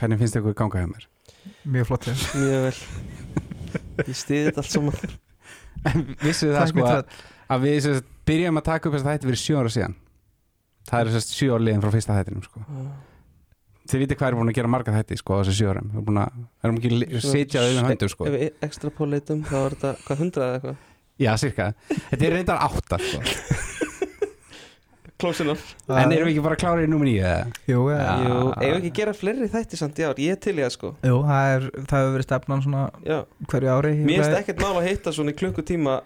Hvernig finnst ykkur ganga hjá mér? Mjög flott hér Mjög vel Ég stiði þetta allt saman Vissu það sko að, að við sem sagt, byrjum að taka upp þess að þetta fyrir sjö ára síðan Það er þess að sjö ára liðin frá fyrsta þættinum sko. Þið vitið hvað er búin að gera marga þætti sko, á þessi sjö árum Við erum að, ekki li- sitja auðvitað höndur sko. Ef við ekstra pólitum þá er þetta hvað hundrað eða eitthvað Já, cirka Þetta er reyndar átta sko. Close enough En erum við ekki bara klárir í númer nýja? Jú, ja. Jú, eigum við ekki að gera fleiri þætti samt í ár Ég til í það sko Jú það, er, það hefur verið stefnan svona Já hverju ári Mér finnst ekkert mál að hitta svona í klukkutíma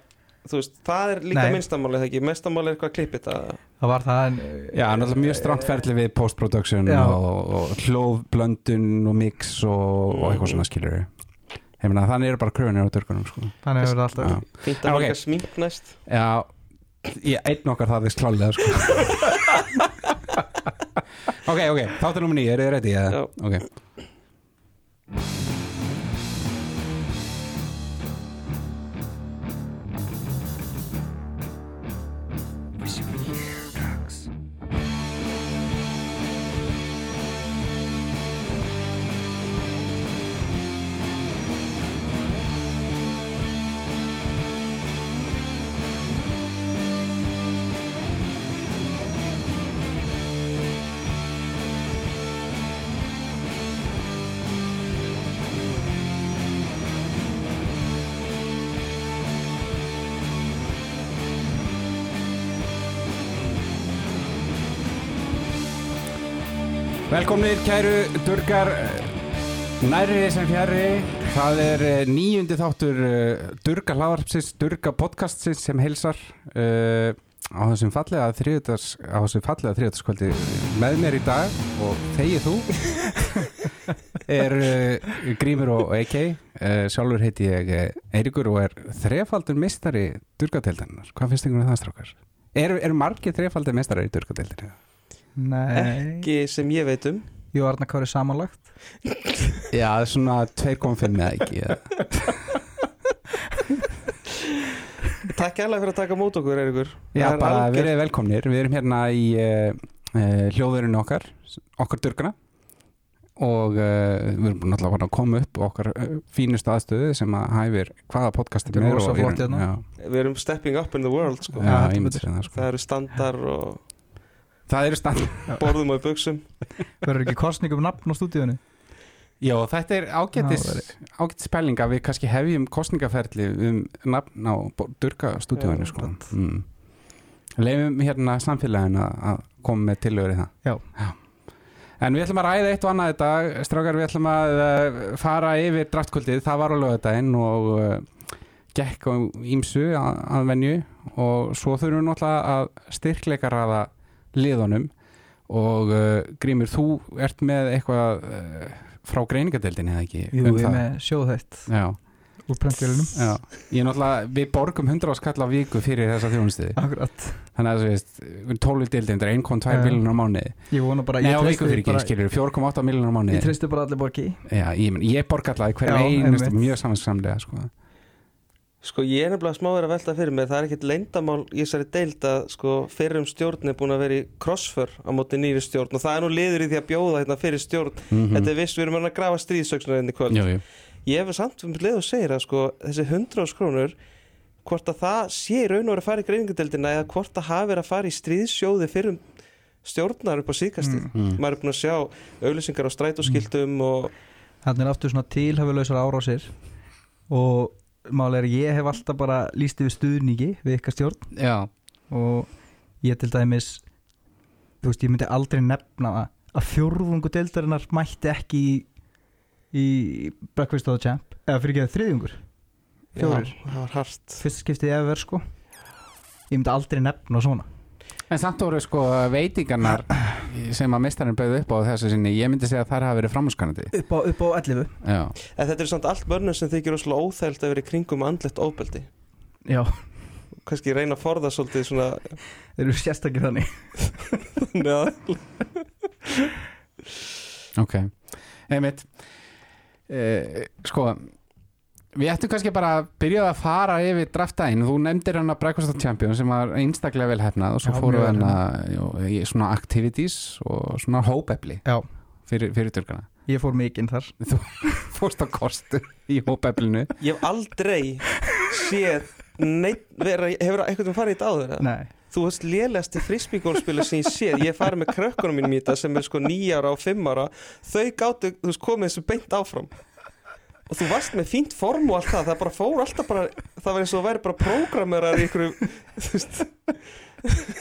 Þú veist, það er líka Nei. minnstamáli það ekki Mestamáli er eitthvað að klippa þetta Það var það en Já, náttúrulega mjög stramt ferli við post-production Já. og, og hljóðblöndun og mix og, og eitthvað svona skilur Ég meina þannig eru bara kröfunir á dörgunum sko. Þannig hefur það alltaf Já, Fínt að ok. okay. smink næst Já ég, einn okkar það er klálega sko. Ok, ok, þáttur nummer nýja, eru þið ready? Já. Ok Velkomnir kæru Durgar Nærri sem fjari Það er eh, níundi þáttur eh, Durga hlaðarpsins, Durga podcastsins sem heilsar uh, á þessum fallega þriðdags á þessum fallega þriðdagskvöldi með mér í dag og þegið þú er uh, Grímur og AK uh, sjálfur heiti ég eh, Eiríkur og er þrefaldur mistari Durgadeildarinnar hvað finnst ykkur um það strákar? Eru er margir þrefaldur mistari í Durgadeildarinnar? Nei. Ekki sem ég veit um Jú Arna Kári samanlagt Já, það er svona 2,5 eða ekki. Takk alveg fyrir að taka mót okkur, Eiríkur Já, er bara algjört- verið velkomnir Við erum hérna í uh, uh, hljóðurinn okkar okkar durgana og uh, við erum búin alltaf að koma upp okkar uh, fínustu aðstöðu sem að hæfir hvaða podcasti Þetta er rosa og flott raun- hérna. Já, Við erum stepping up in the world sko. já, Já, það sko. Það eru standar og Það eru stand borðum og í buksum Verður ekki kostning um nafn á stúdíunni Já, þetta er ágætis Já, ágætis spæling að við kannski hefjum kostningaferli um nafn á stúdíóinu Já, sko. mm. Leifum hérna samfélagin að að koma með tillögur í það. Já. En við ætlum að ræða eitt og annað þetta Strákar, við ætlum að uh, fara yfir draftkvöldið, það var á lögadaginn og uh, gekk á ímsu að, að venju. Og svo þurfum við náttúrulega að styrkleika ræða liðunum og uh, Grímur, þú ert með eitthvað uh, frá greiningadeildinni eða ekki? Jú, um ég er með sjóðhætt úr prentfélunum ég er náttúrulega, við borgum 100 áskall á viku fyrir þessa þjónustiði þannig að þú veist, 12 deildin, er 1,2 Já. miljonar á mánuði. Ég vona bara Nei, ég á viku fyrir ekki, skilur, 4,8 miljonar á mánuði. Ég treysti bara allir borgi Já, ég, ég borga alltaf í Já, einustu mjög samansamlega sko. Sko ég er nefnilega smá verið að velta fyrir mig Það er ekkert leyndamál í þessari deild að sko fyrrum stjórn er búin að vera í crossfur á móti nýri stjórn og það er nú liður í því að bjóða hérna fyrir stjórn mm Þetta er viss, við erum að grafa stríðsöksuna inn í kvöld jú, jú. Ég hef samt um leið og segir að sko þessi 100 krónur hvort að það sé í raun og verið að fara í greiningadeildina eða hvort það hafi verið að fara í stríðsjóði fyrir stjórnar upp á síkastið Mm. Mm. Maður er að ég hef alltaf bara líst yfir stuðningi við ykkar stjórn. Já, og ég til dæmis þú veist, ég myndi aldrei nefna að fjórðungu deildarinnar mætti ekki í, í Breakfast of the Champ. Eða fyrir ekki að þriðjungur hart. Fyrst skiptið efer sko. Ég myndi aldrei nefna svona en samt voru sko veitingarnar sem að mestarinn bauð upp á þessu sinni ég myndi segja að þær hafa verið framhúskanandi upp á, upp á 11 Já, En þetta er samt allt börnum sem þykir óslega óþægilt að vera í kringum andlegt óbeldi já, kannski reyna að forða svolítið svona þeir eru sérstakir þannig. Neða ok. Einmitt. Uh, Sko Við ættum kannski bara að byrja að fara yfir draftæðin, þú nefndir hann að Breakfast of Champions sem var einstaklega vel hefnað og svo fóru hann að í svona activities og svona hópefli já, fyrir, fyrir turkana Ég fór mikinn þar. Fórst á kostu í hópeflinu. Ég hef aldrei séð neitt vera, hefur einhvern veginn farið í þetta áður eða? Nei, Þú veist lélegasti frisbeególspilur sem ég séð. Ég farið með krökkunum mínum í þetta sem er sko nýjára og fimmara Þau gáttu, þú veist, komið þessu beint áfram Og þú varst með fínt form og allt það Það bara fór alltaf bara Það var eins og að væri bara prógramerar í ykkur Þú veist,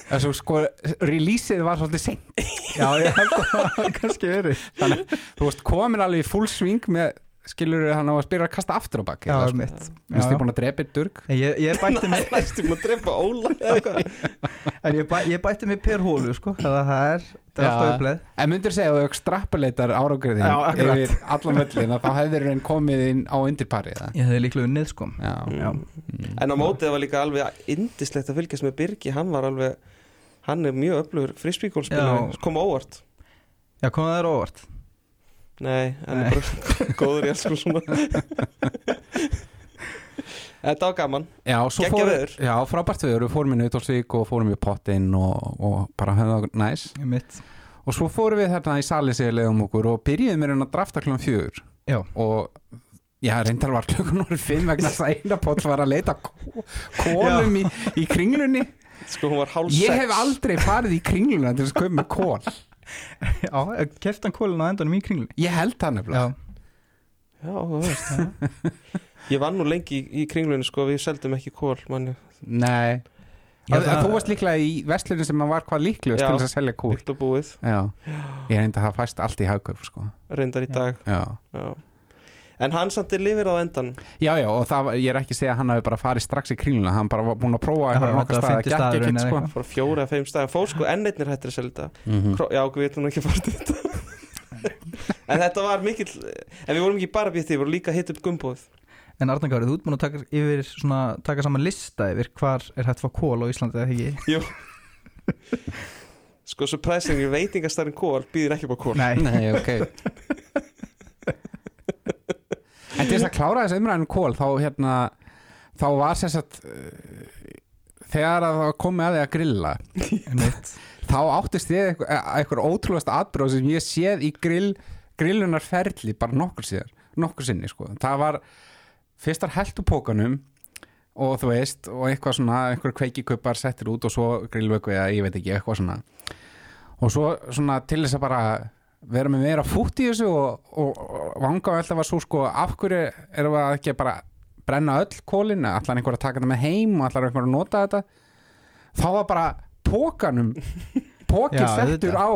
þessu sko, releaseið var svolítið seint. Já ég held að það hafi kannski verið. Þannig að þú veist komin alveg í full swing með skilur hann á að spyrja að kasta aftur á baki Já, eða ég er búin að drepa durg Ég, ég bætti mig næstum að drepa Óla. En ég, bæ, ég bætti mig per hólu sko Það, það er, það er alltaf uppleið En myndir segja að þú extrapoleitar árangriðin Já, akkurat. yfir allan völlin að þá hefur henn komið inn á undirpari eða? Ég hefði líklega unnið sko Já, Já. Mm. En á mótið var líka alveg indislegt að fylgjast með Birgi Hann var alveg Hann er mjög öflugur frisbeególspilur Já. Kom á óvart Já, kom það þér óvart Nei, hann Nei. er bara góður í alls sko svona. Þetta var gaman. Já, veður. já, frábært veður, við fórum í Nautalsvík og fórum í Pottin og, og bara höfum það næs. Ég mitt og svo fórum við þarna í Salisíðilegum okkur og byrjuðum með hérna að drafta klunum fjögur. Já. og já, reyndar var klukkan orðið fimm vegna þess að eina pott var að leita kó- kólum í, í kringlunni. Sko hún var hálf ég sex. hef aldrei farið í kringluna til að köpa með kól Já, kefti hann kólinn á endanum í kringlunni? Ég held það nefnilega. Já, Já, þú veist. Ég vann nú lengi í, í kringlunni sko Við seldum ekki kól manni nei. Já, að, það- þú varst líklega í vestlunum sem var hvað Já. til þess að selja kól ég reyndi að það fæst allt í hagkaup sko. Reyndar í dag. Já. Já En hann samt er lifir á endan já, já, og það, var- ég er ekki að segja að hann hafi bara farið strax í kringluna, hann bara var búin að prófa nokkar var staða, fimmti gekk staðurinn ekkert eða sko. Fór fjóra, fimm stæðan Fór sko enneittnir hættir að selja þetta. Mhm. Já, við veitum nú ekki fara til þetta. En þetta var mikill En við vorum ekki bara býtt því, við vorum líka að hita upp gumbóð En Arna Gári, þú ert búin að taka, yfir, svona, taka saman lista yfir hvar er hægt að fá kól á Íslandi eða ekki? Sko, surprisingly, veitingastarinn kól býður ekki upp á kól Nei, Nei, ok En til þess að klára þessu umræðinu kól þá hérna þá var sér satt þegar að það var komið að því að grilla þá áttist ég eitthvað, eitthvað ótrúlegast atbróð sem ég séð í grill grillunarferli bara nokkur síðar nokkur sinni sko, það var fyrstar heldupókanum og þú veist, og eitthvað svona eitthvað kveikikuppar settir út og svo grillvöku eða ég veit ekki, eitthvað svona. Og svo svona til þess að bara vera með meira fútt í þessu og, og, og vanga alltaf var svo sko af hverju erum við ekki að bara brenna öll kólin, allar einhver að taka þetta með heim og allar einhver að nota þetta? Þá var bara pókanum pókin Já, settur á,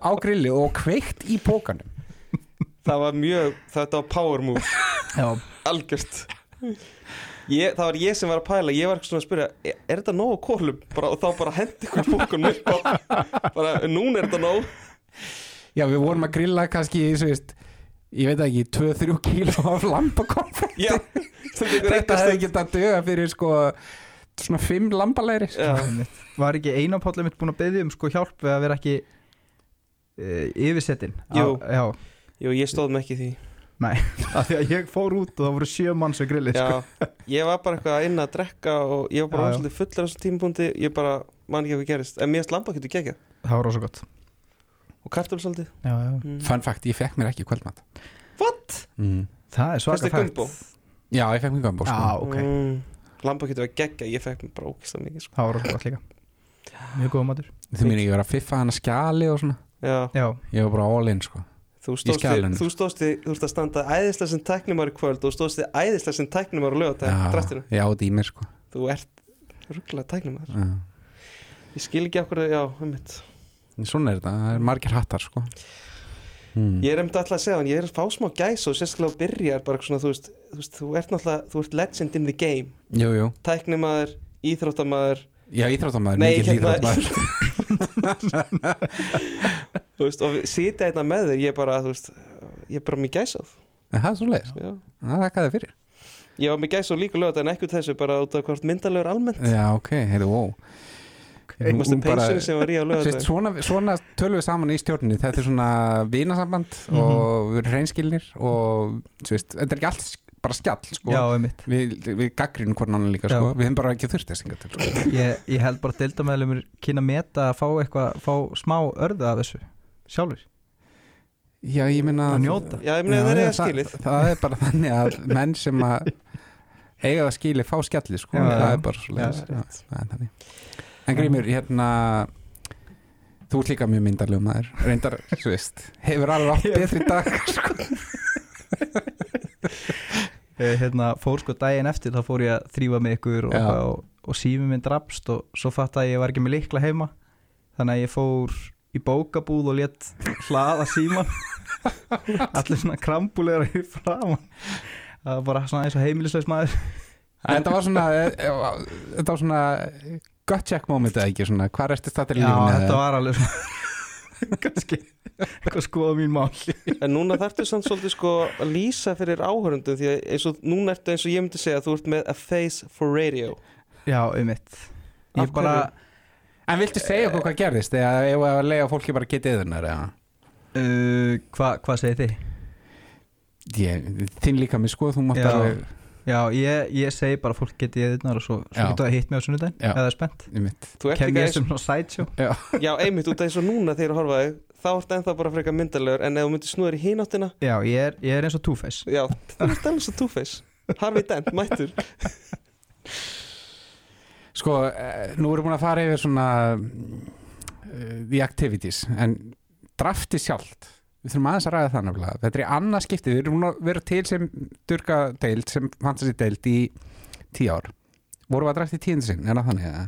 á grilli og kveikt í pókanum Það var mjög, þetta var power move. Já, Algjört. Ég, Það var ég sem var að pæla. Ég var ekki svona að spyrja, er, er þetta nóg á kólum? Bara, og þá bara hendi ykkur bókunum upp á. Bara, núna er þetta nóg Já, við vorum að grilla kannski, veist, ég veit ekki, 2-3 kíló af tekur Þetta hefði getað að döga fyrir sko svona 5 lambalæri. Já, einmitt. Var ekki eina pállið mitt búin að beðja um sko hjálp við að vera ekki e, yfirsettin Jú. Á, Já, jú, ég stóð mig ekki því. Af því að ég fór út og það voru sjö manns við grillið sko. Já, ég var bara eitthvað inn að drekka og ég var bara Já, já. ósaldið fullur á þessum tímapunkti ég bara man ekki hvað gerist. En mér erst lamba getur gegja Það var rosa gott og kartöflsaldið Já, já mm. Fun fact, ég fekk mér ekki kvöldmat. What? Mm. Það er svaka gumbo? Já, ég fekk mér gömbó, sko. Já, ok mm. Lamba getur að gegja, ég fekk mér bara ógislega mikið sko. Það var rosa gott líka Mjög góða matur Þið minni ég var að fiffa hana skjali og svona. Já, Já, Ég var bara all in, sko. þú stóðst þig, þú stóðst þig, þú ert að standa æðislega sem tæknumar í kvöld og þú stóðst þig æðislega sem tæknumar á lögatæk, draftinu já, þetta í mér, sko. Þú ert rugglega tæknumar Já. Ég skil ekki okkur, já, um mitt Svona er þetta, það er margir hattar, sko. Mm. Ég er um þetta alltaf að segja hann, ég er að fá smá gæs og sérstaklega á byrjar bara svona, þú veist, þú veist, þú ert náttúrulega, þú ert legend in the game Jú, jú. Tæknimaður, íþróttamaður Já, íþróttamæður, Nei, mikill hérna- íþróttamæður. Þú veist, og sitja einna með þér, ég er bara, þú veist Ég er bara gæsað En það er svo leiðis. Það er hvað það fyrir. Ég var með gæsað líka lögat en ekkert þessu bara út af hvort myndalegur almennt Já, ok, heyrðu, wow. Bara- peysun sem var í á lögat svona, svona tölum við saman í stjórninni þetta er svona vinasamband Mhm. og við erum hreinskilnir og þú veist, þetta er ekki allt bara skjall sko. já, einmitt við, við gaggrínum hvern annan líka sko. við hefum bara ekki þurft þess að til sko. ég, ég held bara deildamæðlumur kynna meta að fá eitthvað, fá smá örða af þessu sjálfur Já, ég minna Að njóta. Já, ég meina þeir eiga það, skilið það er bara þannig að menn sem að eiga það skilið fá skjalli sko. Já, það er bara svo Já, leiðis En Grímur, hérna þú ert líka mjög myndarlegum maður. Reyndar, þú veist, hefur alveg átt betri dag sko. Ég, hérna, fór sko daginn eftir þá fór ég að þrýfa með ykkur og, og, og sími minn drafst og svo fatt að ég var ekki með likla heima. Þannig að ég fór í bókabúð og létt hlaða síman allir svona krambulegar í framan. Það var bara svona eins og heimilisleis maður. Þetta var svona þetta var svona gut check moment eða ekki svona, hvað ertu stættir í Já, lífinu þetta var alveg svona kannski eitthvað skoða mín mál. En núna þarftu samt svolítið sko að lýsa fyrir áhörundum því að eins og núna ertu eins og ég myndi segja að þú ert með a face for radio. Já, um mitt Ég bara En viltu segja okkur hvað gerðist eða ef að lega fólki bara getið yðurnar eða? Uh, Hvað hva segir þið? Ég, þinn líka mig sko, þú mátt Já. Já, ég, ég segi bara fólk geti eðurnar og svo, svo Já. getur það hitt mig á sunnudaginn Já. eða það er spennt. Í Þú ert Kem ég eins sem svona sideshow. Já, einmitt út af eins og núna þegar þú horfa þig þá ert ennþá bara frekar myndalegur en ef þú myndir snúður í hináttina. Já, ég er, ég er eins og Two-Face. Já, það er stælins og Two-Face. Harvey Dent, mættur. Sko, eh, nú erum við búin að fara yfir svona uh, the activities en drafti sjálft við þurfum aðeins að ræða það nefnilega þetta er í annað skiptið, við erum búin að vera til sem durga deild, sem fantasy deild í tíu ár. Vorum við að drafti tíundu sinn, er það þannig eða?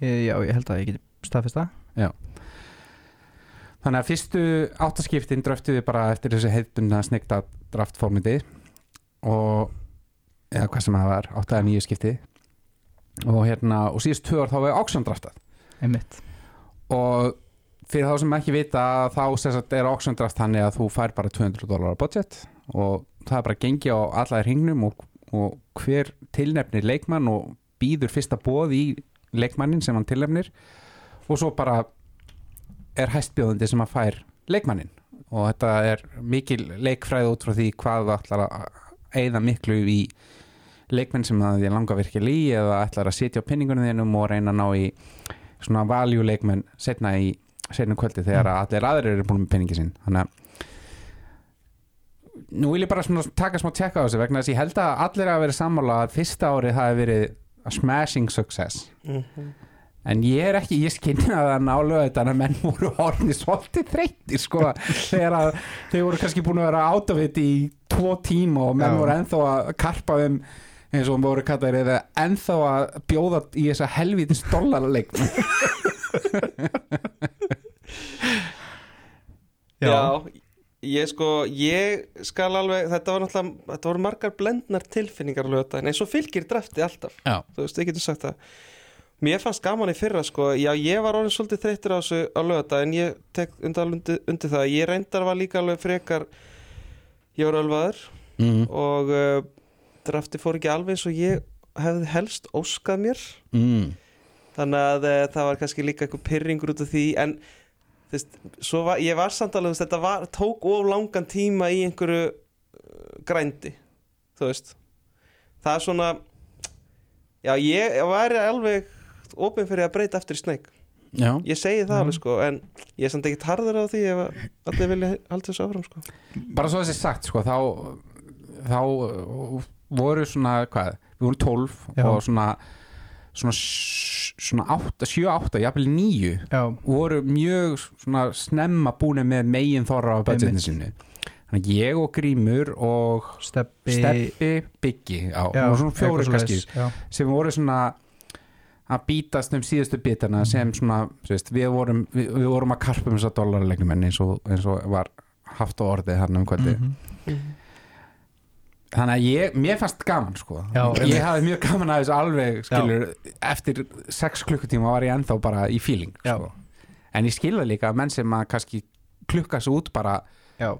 ég, Já, ég held að ég geti staðfist það. Þannig að fyrstu áttaskiptin dröftu við bara eftir þessu heiðbundna snegta draftformiti og eða hvað sem það var, átta eða nýju skipti. Og hérna og síðust tvö ár þá var auction draftað. Einmitt. Og fyrir þá sem ekki vita þá sagt er draft þannig að þú fær bara 200 dólar budget og það er bara að gengi á allar hringnum og, og hver tilnefnir leikmann og býður fyrsta bóð í leikmannin sem hann tilnefnir og svo bara er hæstbjóðandi sem að fær leikmannin og þetta er mikil leikfræð út frá því hvað það ætlar að eigða miklu í leikmenn sem það ég langar virkilega í eða ætlar að sitja á pinningunum þínum og reyna að ná í svona value leikmenn setna í setna kvöldi þegar að allir aðrir eru búin með pinningi sinn. Þannig að nú vil ég bara svona taka smá tjekka á þessu vegna þess að ég held að allir hafa verið sammála að fyrsta árið hafi verið a smashing success. En ég er ekki, ég skynna það nálega þetta að menn voru orðni svolítið þreyttir sko þegar að þau voru kannski búin að vera átafit í tvo tíma og menn Já. voru ennþá að karpa þeim eins og voru kallar eða ennþá að bjóða í þessa helvítis dollarleik Já, ég sko, ég skal alveg, þetta var náttúrulega, þetta voru margar blendnar tilfinningar á lögdæðin, eins og fylgir drafti alltaf, Já, þú veist, ég getur sagt það. Mér fannst gaman í fyrra, sko, já, ég var orðin svolítið þreyttur á þessu á lögdæðin, ég tek undir, undir, undir það, ég reyndar var líka alveg frekar, ég var ölvaður mm, og uh, drafti fór ekki alveg eins og ég hefði helst óskað mér, mm, þannig að uh, það var kannski líka eitthvað pyrringur út af því en svo var, ég var samt alveg þetta var, tók of langan tíma í einhverju uh, grændi þú veist það er svona já ég væri alveg opinn fyrir að breyta eftir í já ég segi það Mhm. alveg sko en ég er samt ekki tarður á því ef allir vilja halda þessu áfram sko bara svo þessi sagt sko þá, þá uh, voru svona hvað, við vorum 12 Já. og svona svona, s- svona 8, 7, 8, jafnvel 9 Já, voru mjög svona snemma búin með megin þorra á budgetinu sinni þannig að ég og Grímur og steppi Steppi, Biggi á, Já, og svona fjóri kannski sem voru svona að bítast um síðustu bitana sem svona, veist, við vorum við, við vorum að karpa um þess að dollarlegnum eins og, eins og var haft á orðið hann um kvöldi Mhm. Þannig að ég, mér fannst gaman sko. Já, ég hafði mjög gaman að þessu alveg skilur, eftir sex klukkutíma var ég ennþá bara í feeling Já. sko. en ég skilða líka að menn sem að kannski klukka svo út bara já,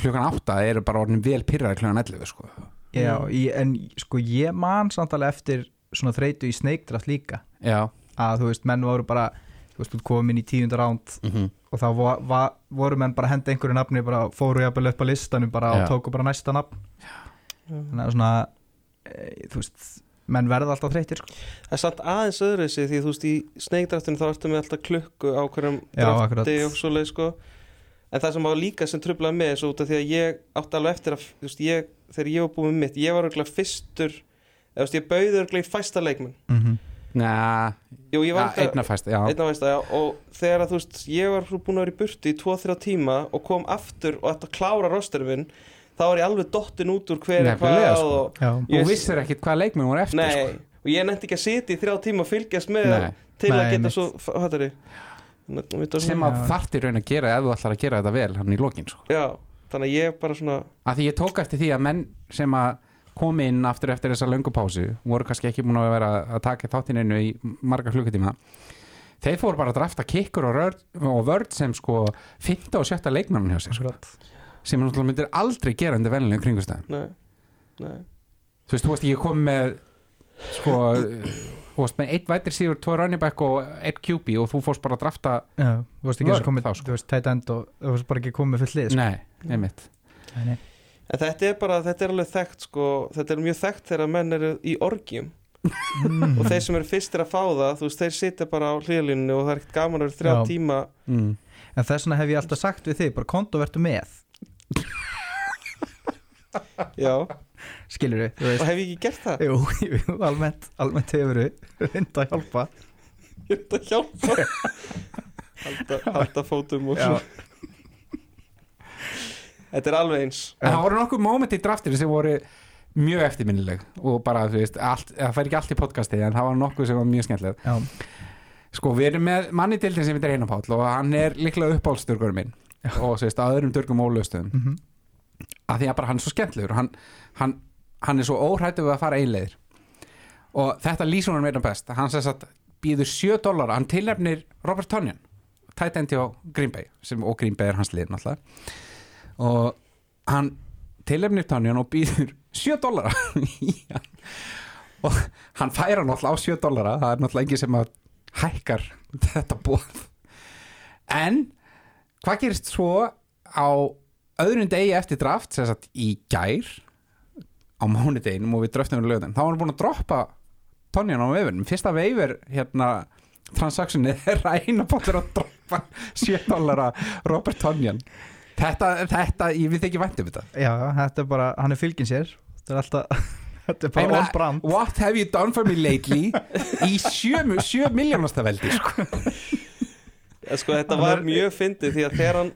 klukkan átta eru bara orðin vel pyrraði klukkan 11 sko. já ég, en sko ég man samt alveg eftir svona þreytu í sneikdraft líka. Já, að þú veist, menn voru bara þú veist, þú komin í tíundar ránd mm og þá vo, va, voru menn bara að henda einhverju nafni bara fóru jafnvel upp á listanum bara Já. og tóku bara næsta nafn þannig að svona e, þú veist, menn verða alltaf þreytir sko. það er samt aðeins öðru þessi því þú veist í sneikdraftinu þá ertu með alltaf klukku á hverjum Já, drafti og svoleið sko. En það sem var líka sem trublaði með þessu út af því að ég átti alveg eftir að veist, ég, þegar ég var með mitt ég var örgulega fyrstur eða veist, ég bauði örgulega í fæsta leikmenn. Mhm. Næ, Jú, ég ja, var einna fæst Já, og þegar að þú veist ég var svo búin að vera í burtu í 2-3 tíma og kom aftur og ætti að klára rosterfin þá var ég alveg dottin út úr hver er Nefnilega, hvað sko. og, og Ég- vissir ekkit hvað leikmenn voru eftir nei, sko. og ég nefndi ekki að sitja í þrjá tíma og fylgjast með Nei. til að Nei, geta mitt. svo þið sem að Já. þarfti raun að gera ef þú ætlar að gera þetta vel hann í lokin sko. já, þannig að ég bara svona að því ég tók eftir því að menn sem að komi inn aftur eftir þessa löngupásu voru kannski ekki múin að vera að taka þáttininu í marga klukkutíma þeir fóru bara að drafta kikkur og, og vörd sem sko 5. og 7. leikmannun hjá sér sko. Sem hann náttúrulega myndir aldrei gera undir vennilegum kringustæðum nei, nei, þú veist, þú veist, ég kom með sko þú veist, með eitt vætir síður, tvo running back og eitt QB og þú fórst bara að drafta Já, þú veist ekki að komið, þá, sko. þú veist, tight end og þú veist bara ekki komið full lið sko. nei, einmitt Nei, nei. en þetta er bara, þetta er alveg þekkt sko, þetta er mjög þekkt þegar menn eru í orgjum Mm. og þeir sem eru fyrstir að fá það, þú veist, þeir sitja bara á hlýðlínu og það er ekkert gaman að vera þrjá Já. tíma mm. En þess vegna hef ég alltaf sagt við þig bara konto vertu með já, skilur við, og hef ég ekki gert það? Jú, jú, almennt, almennt hefur við reynda að hjálpa. Er að hjálpa. Halda, halda fótum og Já. svo. Þetta er alveg eins. En það voru nokkuð moment í draftinu sem voru mjög eftirminnileg og bara, þú veist, allt, það fær ekki allt í podcasti en það var nokkuð sem var mjög skemmtilegt. Já, Sko, við erum með manni dildin sem heitir Einar Páll og hann er líklega uppáhaldsdurgur minn og þú veist, að öðrum durgum ólaustum mhm, að því að bara hann er svo skemmtilegur hann, hann, hann er svo óhrættu við að fara einleiðir. Og þetta lýsum hann meira best hann sem sagt býður 7 dólar hann tilnefnir Robert Tonjan tight end hjá Green Bay sem, og Green Bay er hans lið náttúrulega. Og hann tilnefnir Tonjan og býður 7 dólar og hann færa náttúrulega á 7 dólara það er náttúrulega engin sem að hækkar þetta bóð en hvað gerist svo á öðrun degi eftir draft sem sagt í gær á mánudeginum og við dröftum við lögðum þá var hann búin að droppa tonjan á veifurnum fyrsta veifur hérna transactionið er að eina bóttur að droppa 7 dollara Robert Tonjan þetta, þetta, ég við ekki vænt um þetta. Já, þetta er bara, hann er fylgin sér. Þetta er alltaf, þetta er bara on brand what have you done for me lately? Í 7, 7 miljónasta veldi sko. Sko, þetta var mjög fyndið því að þegar hann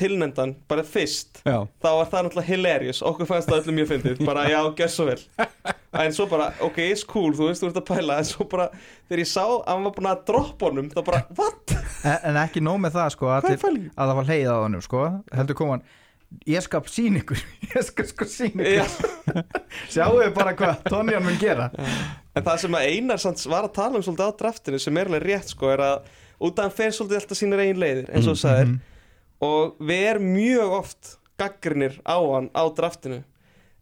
tilnendan bara fyrst já, þá var það náttúrulega hilarious. Okkur fannst það öllum mjög fyndið. Bara já, gjör svo vel. En svo bara, ok, it's cool, þú veist, þú ert að pæla. En svo bara, þegar ég sá að hann var búin að droppa honum, þá bara, what? en, en ekki nóg með það sko er fælgin? að það var leið á honum sko. Heldur kom hann ég skal sín ykkur ég skal sko sín ykkur. Sjáu við bara hvað Tonjan mun gera. En það sem að Einar samt var að tala um svolítið á draftinu sem er alveg rétt sko er að út af hann fer svolítið alltaf sínir eigin leiðir eins og þú sagðir. Mhm. og við erum mjög oft gaggrinir á hann á draftinu.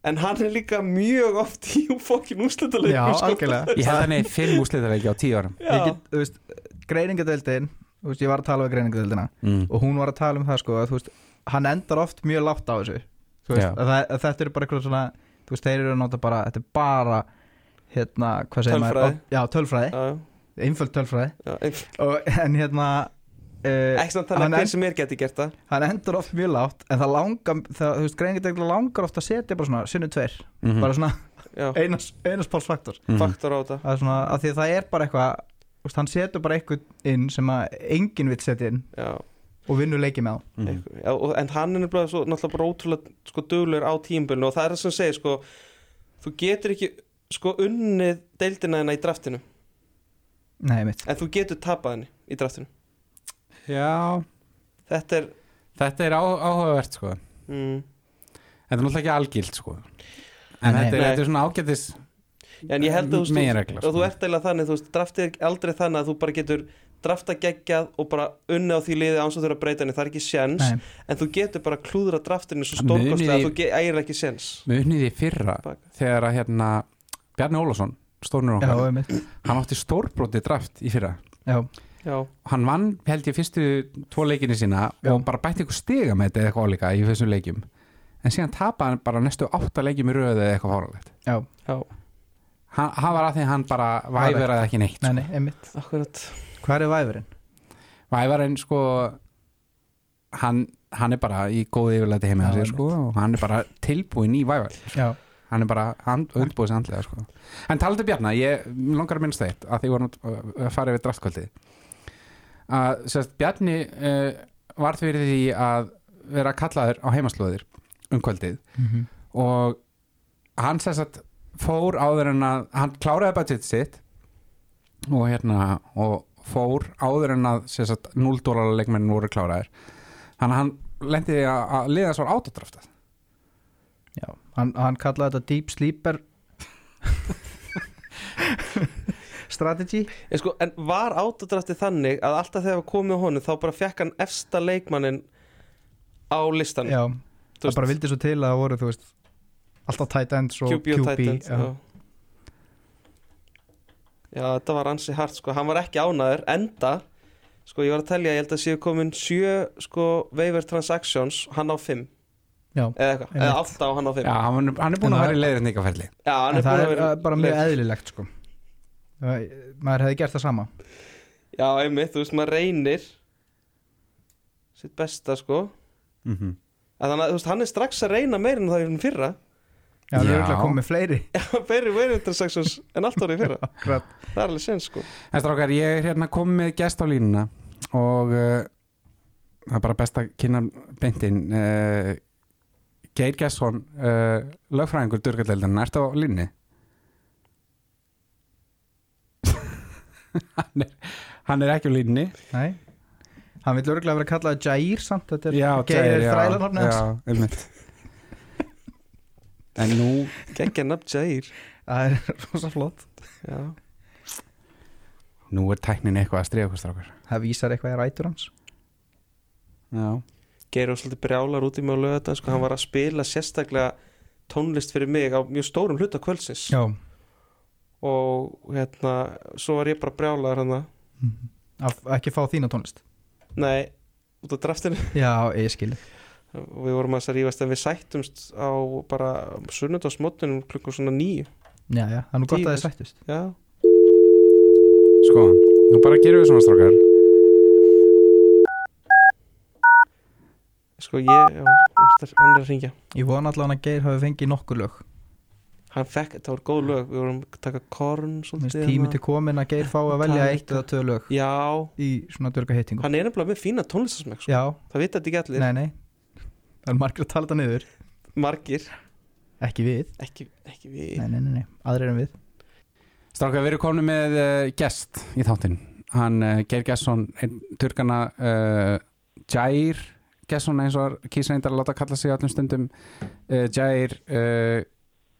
En hann er líka mjög oft í fokkin úrslutaleikum já, algjörlega. Ég hef þannig 5 úslitaðleiki á 10 árum. Ég Já, get, þú veist, greiningadeildin þú veist, ég var að tala við greiningadeildina mm. og hún var að tala um það sko að, þú veist, hann endar oft mjög látt á þessu. Veist, að það, að þetta er bara eitthvað svona þú veist, þeir eru að nota bara, þetta er bara hérna, hvað segir maður? Já, tölfræði, já, einföld tölfræði. Já, einf- og, en hérna uh, ekki samt þannig Hann að hver sem er geti gert það. hann endar oft mjög látt en það langar, það, þú veist, greiningadeildin langar oft að setja bara svona, sinni tveir. Mhm. bara svona einas, einas pálsfaktor Mhm. faktor á þetta. Það er svona, að því að það er bara eitthvað þú veist, hann setur bara eitthvað inn sem að enginn vill setja inn já, og vinnur leiki með á. Mhm. eitthvað, já, og- en hann er nefnilega svo, náttúrulega bara ótrúlega sko, duglur á tímbilinu og það er það sem segir sko, þú getur ekki sko unnið deildina hennar í draftinu nei, mitt en þú getur tapað henni í draftinu. Já, þetta er þetta er á, áhugavert sko. Mm, þetta er náttúrulega ekki algilt sko. En Nei. þetta, er, Nei. þetta er svona ágætis en ég held að þú, Meginregla, þú, og þú sko. ert eiginlega þannig þú veist, draftið er aldrei þannig að þú bara getur drafta geggjað og bara unni á því liði án svo þurfa að breyta henni, það er ekki séns nei, en þú getur bara klúðra draftinu svo stórkostlega að þú eigir ekki séns. munið í fyrra Bak. þegar að hérna Bjarni Ólafsson, stórnur já, okkar mitt hann átti stórbróti draft í fyrra. Já, já, hann vann held ég fyrstu tvo leikinni sína Já. og bara bætti eitthvað stiga með þetta eða eitthvað álíka í þessum leikjum. En síðan tapaði hann bara næstu átta leikjum í röðu eða eitthvað fáralegt já, já, hann, hann var að því hann bara væveraði ekki neitt nei, nei, einmitt. Akkurat. Hvað er væfurinn? væverinn sko hann hann er bara í góði yfirleiti Já, einmitt. sko og hann er bara tilbúin í væval Já, hann er bara auðbúið sér andlega sko. en talandi Bjarna, ég langar að minnst það eitt að því vorum að að fara yfir draftkvöldið að sérst, Bjarni uh, var fyrir því að vera kallaður á heimaslóðir um kvöldið Mhm. og hann sérst fór áður en að hann kláraði budget sitt og hérna og fór áður en að sérst að 0 dólar leikmennin voru kláraðir þannig að hann lendi því að, liða svo átodraftað já Hann, hann kallaði þetta Deep Sleeper Strategy En, sko, en var autodrafti þannig að alltaf þegar komum með honum þá bara fekk hann efsta leikmannin á listan Já, það bara vildi svo til að það voru, veist Alltaf tight ends og QB og Titans já. já. þetta var ansi hart sko. hann var ekki ánæður, enda sko, ég var að telja, ég held að séu komin sjö sko, waiver transactions hann á fimm, eða og hann á fimm Já, hann, hann er búin En að vera í leiðrindingaferli Já, hann er það búin er að vera uh, bara mjög eðlilegt sko. Það- Maður hefði gert það sama. Já, einmitt, þú veist, maður reynir sitt besta sko. Mm -hmm. þannig að þú veist, hann er strax að reyna meira en það er fyrra. Já, það er auðvitað komið fleiri. Já, waiver transactions en allt árið í fyrra. Það er alveg sen sko. En strákar, ég er hérna komið með gest á línuna og uh, það er bara best að kynna beintin uh, Geir Gesson uh, lögfræðingur durgaldeldin, ertu á línni? hann, er, hann er ekki á línni Nei. Hann vil örgulega vera kallað Jair samt Þetta er Já, Geir Jair, er einmitt. En nú geggja nafn Jair. Það er rosa flott. Já, Nú er tæknin eitthvað að stríða okkur strákar. Það vísar eitthvað í rætur hans. Já, Geir var svolítið brjálar út í mig á lögata sko, hann var að spila sérstaklega tónlist fyrir mig á mjög stórum hluta kvöldsins. Já. Og hérna, svo var ég bara brjálar hann Að ekki fá þína tónlist? Nei, út á draftinu. Já, ég skil. Og við vorum að rífast en við sættumst á bara sunnudásmóttunum klukkum svona nýju Já, já, það er nú gott að Tíu. þið sættust. Já, sko, nú bara gerum við svona strákar sko ég já, hann er að ringja Ég vona allavega að Geir hafi fengið nokkur lög. Hann fekk, þetta voru góð lög. Við vorum að taka korn finnst tími hérna. til komin að Geir fá að velja eitt eða tvö lög já, í svona dörga heitingu hann er nefnilega með fína tónlistasmekk sko. Já, það vita þetta ekki allir, nei, nei. Það er margir að tala þetta niður. Margir. Ekki við, ekki, ekki við. Nei, nei, nei, nei. aðrir en við. Strákar, við erum komin með uh, gest í þáttinn. Hann uh, Geir Gesson, Gesson eins og kýsa reyndar að láta kalla sig á öllum stundum uh, Jair uh,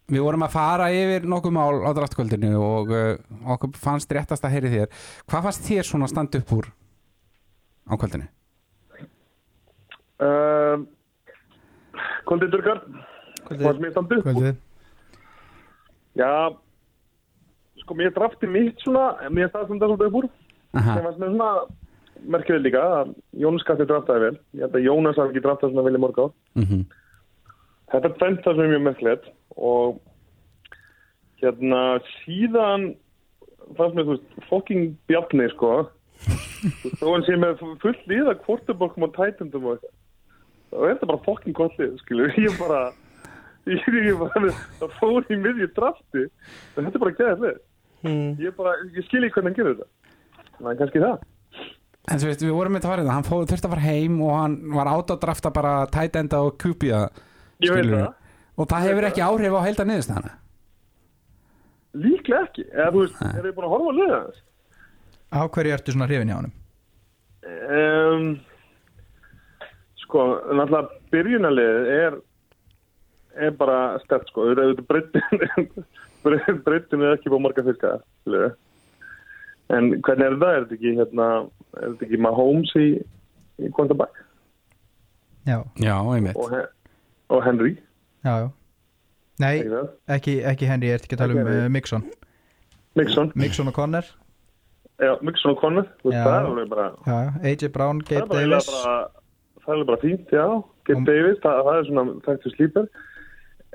Við vorum að fara yfir nokkuð mál á draftkvöldinu og uh, okkur fannst réttast að heyri þér. Hvað fannst þér svona að standa upp úr á kvöldinu? Uh, Kvöldið Durgar, Kvöldið. Kvöldið. Já, sko mér drafti mitt svona, mér staðstanda svolítið upp úr, Aha, sem fannst mér svona merkilegt líka, að Jónas Katti draftaði vel, ég held að Jónas hafi ekki draftað svona vel í mörg á. mm Þetta er tvent það sem er mjög merkilegt og hérna síðan fannst mér, þú veist, fucking bjarni, sko, þó hann sé með full líða kvortubokkum og tætundum og. Það er þetta bara fucking gott lið, skilur, ég bara, ég, ég bara, það fór í miðju drafti, en þetta er bara geðið lið. hmm. Ég bara, ég skil ekki hvernig hann gerir þetta. Það er kannski það. En þú veist, við vorum með það varðið Hann fóð, þurfti að fara heim og hann var átt að drafta bara tight enda og það. og það hefur ekki áhrif á heilda niðurstæðana Líklega ekki. Eða þú veist, Nei. er þið búin að horfa á liðið hans? Á hverju ertu svona hrifin hjá honum? Um, sko, náttúrulega byrjunarliðið er er bara stert sko auðvitað breytin breytin er ekki búið marga skilurðu. en hvernig er það? Er þetta ekki hérna, er þetta ekki Mahomes í, í quarterback? Já, Já, einmitt. Og, og Henry? Já, já. Nei, ekki það? ekki, Henry, ég ert ekki að tala um uh, Mixon. Mixon, Mixon og Conner. Já, Mixon og Connor þú veist, Já. það er alveg bara já, já. AJ Brown, það Gabe bara, Davis. bara, það er bara fínt, já. Gabe Og- Davis, það, það er svona þekktu slíper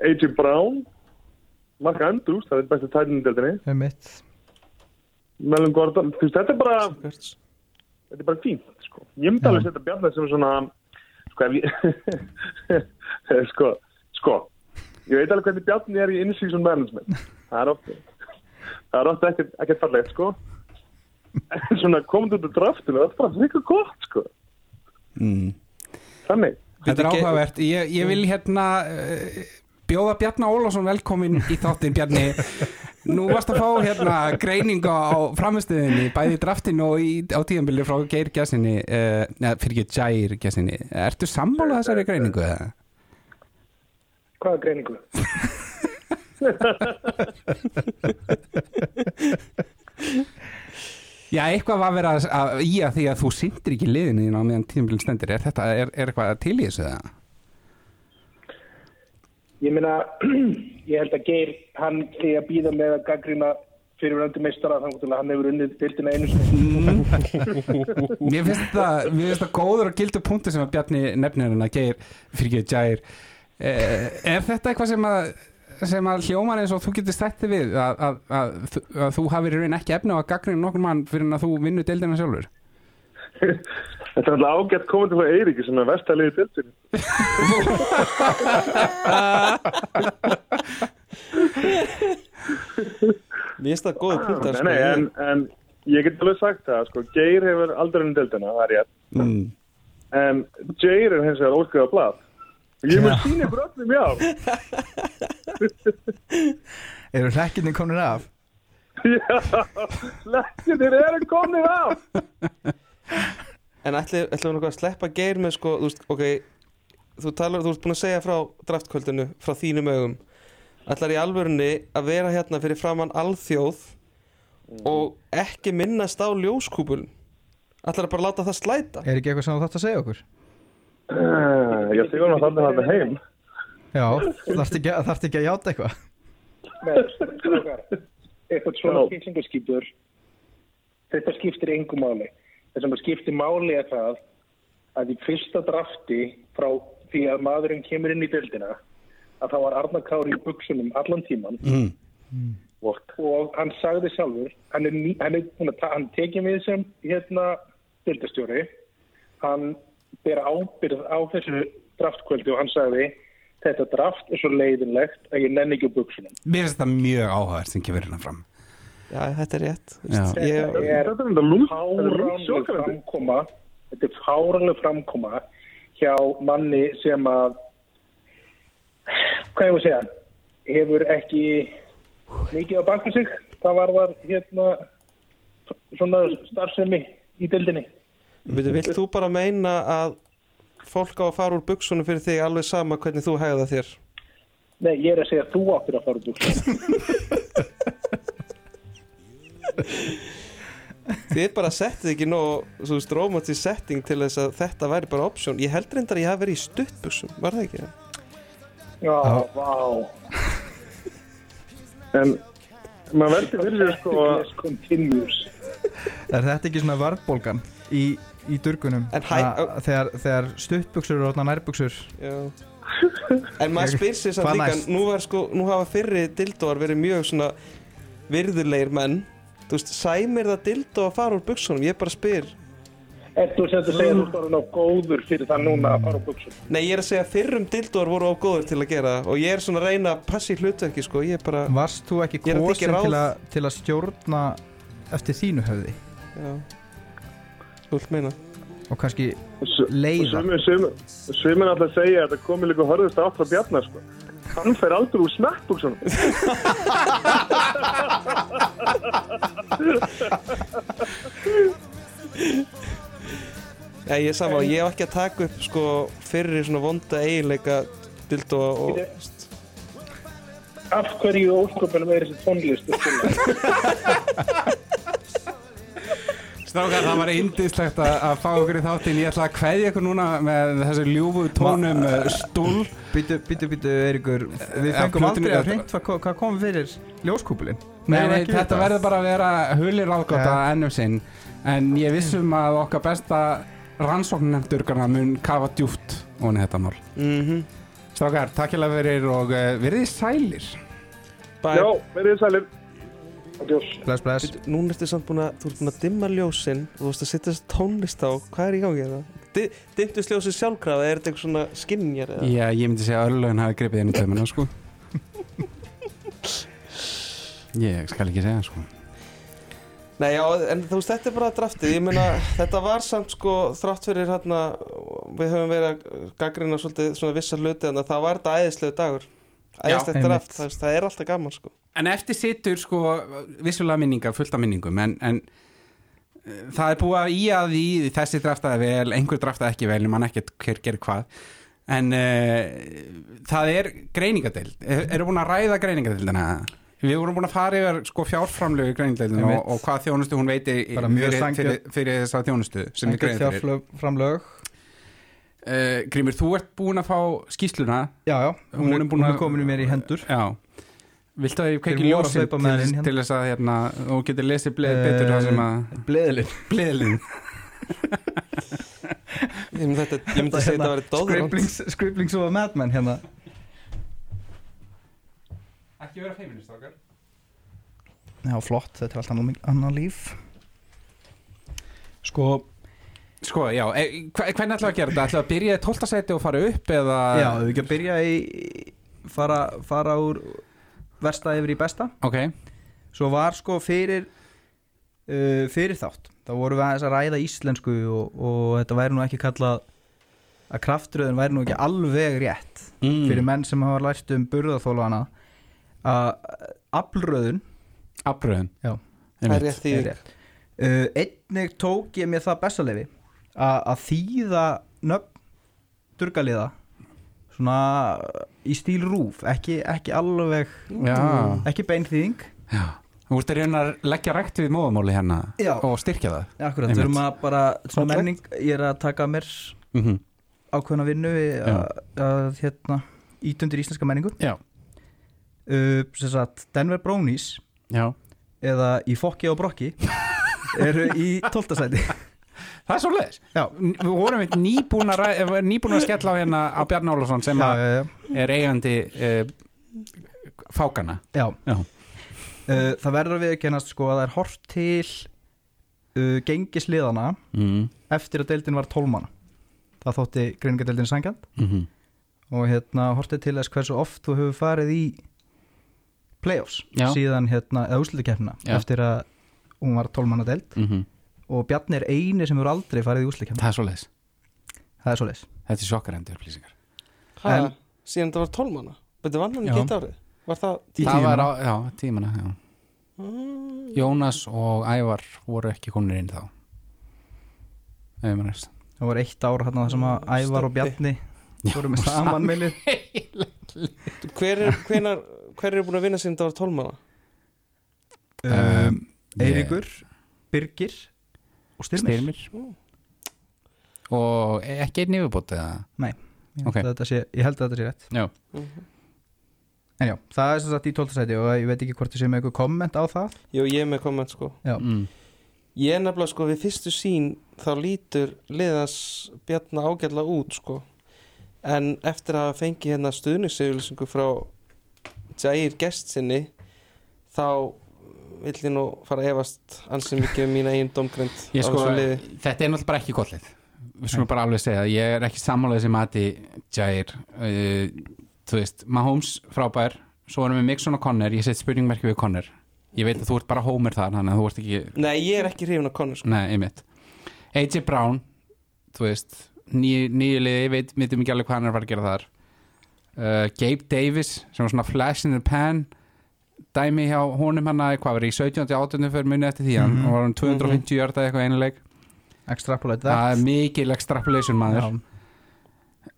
A.J. Brown Mark Andrews, það er besti tælindeldinni um Melvin Gordon, þú veist, þetta er bara Kurtz. Þetta er bara fínt, sko ég myndi alveg setja Bjarnar sem svona sko, ef ég, sko, sko, ég veit alveg hvernig Bjarni er í in-season management. Það er oft, það er oft ekkert, ekkert fallegt, sko. En svona komandi út af draftinu, það er bara fríkur gott, sko. mm. Þannig. Þetta er áhugavert ég, ég vil hérna uh, bjóða Bjarna Ólafsson velkomin í þáttin Bjarni Nú varst að fá hérna greininga á framistuðinni bæði í draftinu og í, á tíðanbili frá Geir Gjessinni uh, neða fyrir ekki Jair Gjessinni Ertu sammála þessari greiningu eða? Hvaða greiningu? Já, eitthvað var að, að í að því að þú sindir ekki liðinu á meðan tíðanbilin stendur Er þetta, er, er eitthvað til í þessu eða? Ég meina, ég held að Geir, hann er að býða með að gaggrina fyrirvændi meistara þannig að hann hefur unnið dildina einu sinni. Mér finnst þetta, mér finnst þetta góður og gildur punktu sem að Bjarni nefnir hann að geir fyrir ekki Jair. Eh, Er þetta eitthvað sem að sem að hljóman eins og þú getur stætti við að, að, að, að, þú hafir í raun ekki efni á að gaggrina nokkur mann fyrir að þú vinnur deildina sjálfur Þetta er alltaf ágætt komandi frá Eiríki sem er vestaliði tildinu. Mér finnst það góð punktar Nei, sko. nei, en, en ég get alveg sagt það, sko, Geir hefur aldrei unnið tildina, það er rétt. mm. En Jair er hins vegar óskriða blað. Og ég mun sína ykkur öllum já. Eru hrekkinni komin af? Já, lekkinir eru komnir af. En ætli, ætli við nokkuð að sleppa geir með sko, þú veist, ok Þú talar, þú ert búin að segja frá draftkvöldinu frá þínum augum Ætlar í alvörunni að vera hérna fyrir framann alþjóð og ekki minnast á ljóskúpul Ætlar að bara láta það slæta Er ekki eitthvað sem þú þátt að segja okkur? Uh, ég sé hún að þannig að það heim. Já, þarfst ekki, þarft ekki að játa eitthvað? Nei, eitthvað svona Já. fyllingaskýtur, þetta skiptir engu máli. Það sem að skiptir máli er það að í fyrsta drafti frá því að maðurinn kemur inn í dildina að þá var Arnar Kári í buksunum allan tíman Mm. Vort. og hann sagði sjálfur hann er, hann er hann tekið við sem hérna dildastjóri hann ber ábyrð á þessu draftkvöldi og hann sagði þetta draft er svo leiðinlegt að ég nenni ekki buksunum Mér finnst þetta mjög áhugavert sem kemur hérna fram Já, þetta er rétt Þetta er Þetta enda lúm. Þetta fáránleg lúmsjókandi. framkoma þetta er fáránleg framkoma hjá manni sem að hvað ég að segja hefur ekki mikið á baku sig það var var hérna svona starfsemi í dildinni Vilt þú bara meina að fólk á að fara úr buksunum fyrir þig alveg sama hvernig þú hegða þér? Nei, ég er að segja að þú áttir að fara úr Þið bara settið ekki nóg svo veist, romantic setting til þess að þetta væri bara option. Ég held reyndar að ég hafi verið í stuttbuksum, var það ekki? Já, Já. vá. En maður veldi fyrir sko Er þetta ekki svona varðbólgan í, í durgunum? En hæ- Að- þegar, þegar stuttbuksur og nærbuksur Já. En maður spyr sér samt líka nú, sko, nú hafa fyrri dildóar verið mjög svona virðulegir menn Þú veist, sæmir það dildó að fara úr buksunum? Ég bara spyr. Ertu sem þú segir að þú stóður ná góður fyrir það núna að fara úr buksum Nei, ég er að segja að fyrrum dildóar voru of góður til að gera það Og ég er svona að reyna að passa í hlutverki sko. Ég er bara, Varst þú ekki er kosin til, að- til að stjórna eftir þínu höfði? Já. Þú vilt meina? Og kannski leiða? Svimin alltaf segja að þetta komi líka hörðust átt frá Bjarnar sko Hann fer aldrei úr smekkbuksunum Já, ég er saman, ég hef ekki að taka upp sko fyrri svona vonda eiginleika dildóa og Af hverju ósköpunum er þessi tónlist? Strákar, það var indislegt að, að fá okkur í þáttinn. Ég ætla að kveðja ykkur núna með þessu ljúfu tónum uh, stúl. Býtu, býtu, býtu, Eiríkur. Við Ja, fengum aldrei að hreint hvað, hvað kom fyrir ljóskúpulinn. Nei, nei, þetta verður bara að vera hulir ágóta Ja. ennum sinn. En ég vissum að okkar besta rannsóknarnefndurgarna mun kafa djúpt ofan í þetta mál. Mm Strákar, takk hjá fyrir og uh, verið þið sælir. Bæ, Já, verið sælir. Bless, bless. Núna ertu samt búin að, þú ert búin að dimma ljósin og þú veist að setja þessi tónlist á, hvað er í gangi hérna? di Dimtu sljósi sjálfkrafa, er þetta eitthvað svona skinjar eða? Já, ég myndi segja að örlögin hafi gripið inn í tömuna sko. Ég skal ekki segja sko. Nei, já, en þú veist, þetta er bara draftið, ég meina, þetta var samt sko þrátt fyrir hérna, við höfum verið að gaggrina svolítið svona vissa hluti en það var þetta æðislegu dagur, æðislegt einmitt. draft, það, er alltaf gaman sko. En eftir situr sko vissulega minningar, fullt af minningum en, en eh, það er búið að í að því þessi draftaði vel, einhver draftaði ekki vel ég man ekkert hver gerir hvað. En uh, það er greiningadeild, er, eru búin að ræða greiningadeildina? Við vorum búin að fara yfir sko fjárframlögu í greiningadeildina og, og hvað þjónustu hún veiti fyrir, fyrir, fyrir þessa þjónustu sem við greiðum fyrir. fjárframlög uh, Grímur, þú ert búin að fá skýsluna Já, já, hún, Hún er, er að- er komin í mér í hendur. Já. Viltu að ég kveiki Þeir voru að ljósin hlaupa með til, hérna. til þess að hérna, þú getur lesið bleið betur það sem að Bleðilinn Bleðlinn Ég myndi, þetta, ég myndi segja þetta að vera dóður Scribblings og Madman hérna. Ekki vera feminist okkar Já, flott, þetta er allt annan líf. Sko, Sko, já, e, hva- hvernig ætlaðu að gera þetta? ætlaðu að byrja í 12. seti og fara upp eða? Já, við ekki að byrja í fara, fara úr versta yfir í besta. Ok, Svo var sko fyrir uh, fyrir þátt. Þá vorum við aðeins að ræða íslensku og, og þetta væri nú ekki kallað að kraftröðin væri nú ekki alveg rétt mm. fyrir menn sem hafa lært um burðaþólana að aflröðun. Afbröðun Já. Það er rétt því uh, einnig tók ég mér það bestalefi að þýða nöfn durgaliða svona í stíl rúf ekki, ekki alveg Já, ekki beinþýðing. Já. Þú ert að reyna að leggja rækt við móðamáli hérna Já. og styrkja það. Akkurat, Einmitt. við erum að bara svona menning, ég er að taka mér mm -hmm. ákveðna vinnu að hérna ítundir íslenska menningu. Já, uh, sem sagt Denver Brownies já. eða í fokki og brokki eru í tóltasæti Það er svo leiðis. Við vorum að, ræ- nýbúin að skella á hérna á Bjarn Ólafsson sem já, já, já, er eigandi uh, fákana já. Já. Uh, það verður að viðkennast sko að það er hort til uh, gengisliðana mm. eftir að deildin var tólmana það þótti greiningadeildin sangjant Mm -hmm. og hérna hortið til þess hversu oft þú hefur farið í playoffs síðan hérna, eða úslutikefna eftir að hún var tólmana deild og Bjarni er eini sem hefur aldrei farið í úslutikefna Það er svo leiðis það er svo leis Þetta er sjokkarendur upplýsingar En- síðan þetta var tólmanna Þetta var hann Já. ekki eitt árið Var það Í Það tíuna. var á, já, tímana já. Mm. Jónas og Ævar voru ekki konur inn þá Ef maður veist það var eitt ár hérna sem að Ævar og. Bjarni voru með samanmeilið Hver er, hvenar, hver er búin að vinna síðan þetta var tólmanna? um, ég- Eiríkur, Birgir og Styrmir, Styrmir. Og ekki einn yfirbót eða? Ég, Ok. held að þetta sé, ég held að þetta sé rétt. Já, en já, það er sem sagt í 12. sæti og ég veit ekki hvort þið sé með eitthvað komment á það. Jú, ég er með komment sko. Já. mm. Ég er nefnilega sko við fyrstu sín þá lítur liðans bjarna ágætlega út sko. En eftir að hafa fengið hérna stuðningssegulsingu frá Jair gest sinni þá vill ég nú fara að efast ansið mikið um domgrind Ég á sko, þetta er náttúrulega bara ekki gott lið Við skulum bara alveg segja. Ég er ekki sammálaðið sem mati Jair. Uh, Þú veist, Mahomes frábær. Svo erum við Mixon og Conner. Ég set spurningmerki við Conner. Ég veit að þú ert bara Homer þar Þannig að þú ert ekki Nei, ég er ekki hrifin af Connor sko. Nei, einmitt. AJ Brown Þú veist, nýju, nýju liði Veit, veitum ekki alveg hvað hann er að fara að gera þar. Uh, Gabe Davis Sem var svona flash in the pan Dæmi hjá honum hann að Hvað var í 17. 18. fyrir munið eftir því Hann Mhm. var hann 250 mm eitthvað einuleik extrapolate Það that er mikil extrapolation maður Já.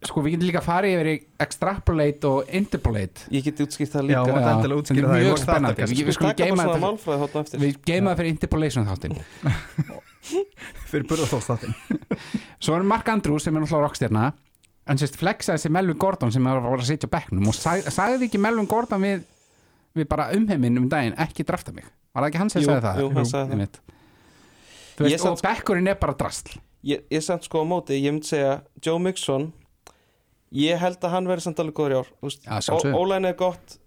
Sko við getum líka farið yfir í extrapolate og interpolate Ég geti útskýrt það líka Já, er það í mjög þáttar spennandi. kannski. Við skulum svona þetta- Við geymum það fyrir interpolation þáttinn fyrir burðarþóðstáttin Svo er Mark Andrews sem er náttúrulega rockstjarna Hann sérst flexaði sér Melvin Gordon sem var að sitja á bekknum og sag, sagði ekki Melvin Gordon við, við bara umheiminn um daginn ekki drafta mig Var það ekki hann sem Jú, sagði það? jú, hann sagði það. einmitt. Þú veist, og bekkurinn er bara drastl ég, ég samt sko á móti, ég myndi segja Joe Mixon ég held að hann verði samt alveg góður í ár Ólæn er gott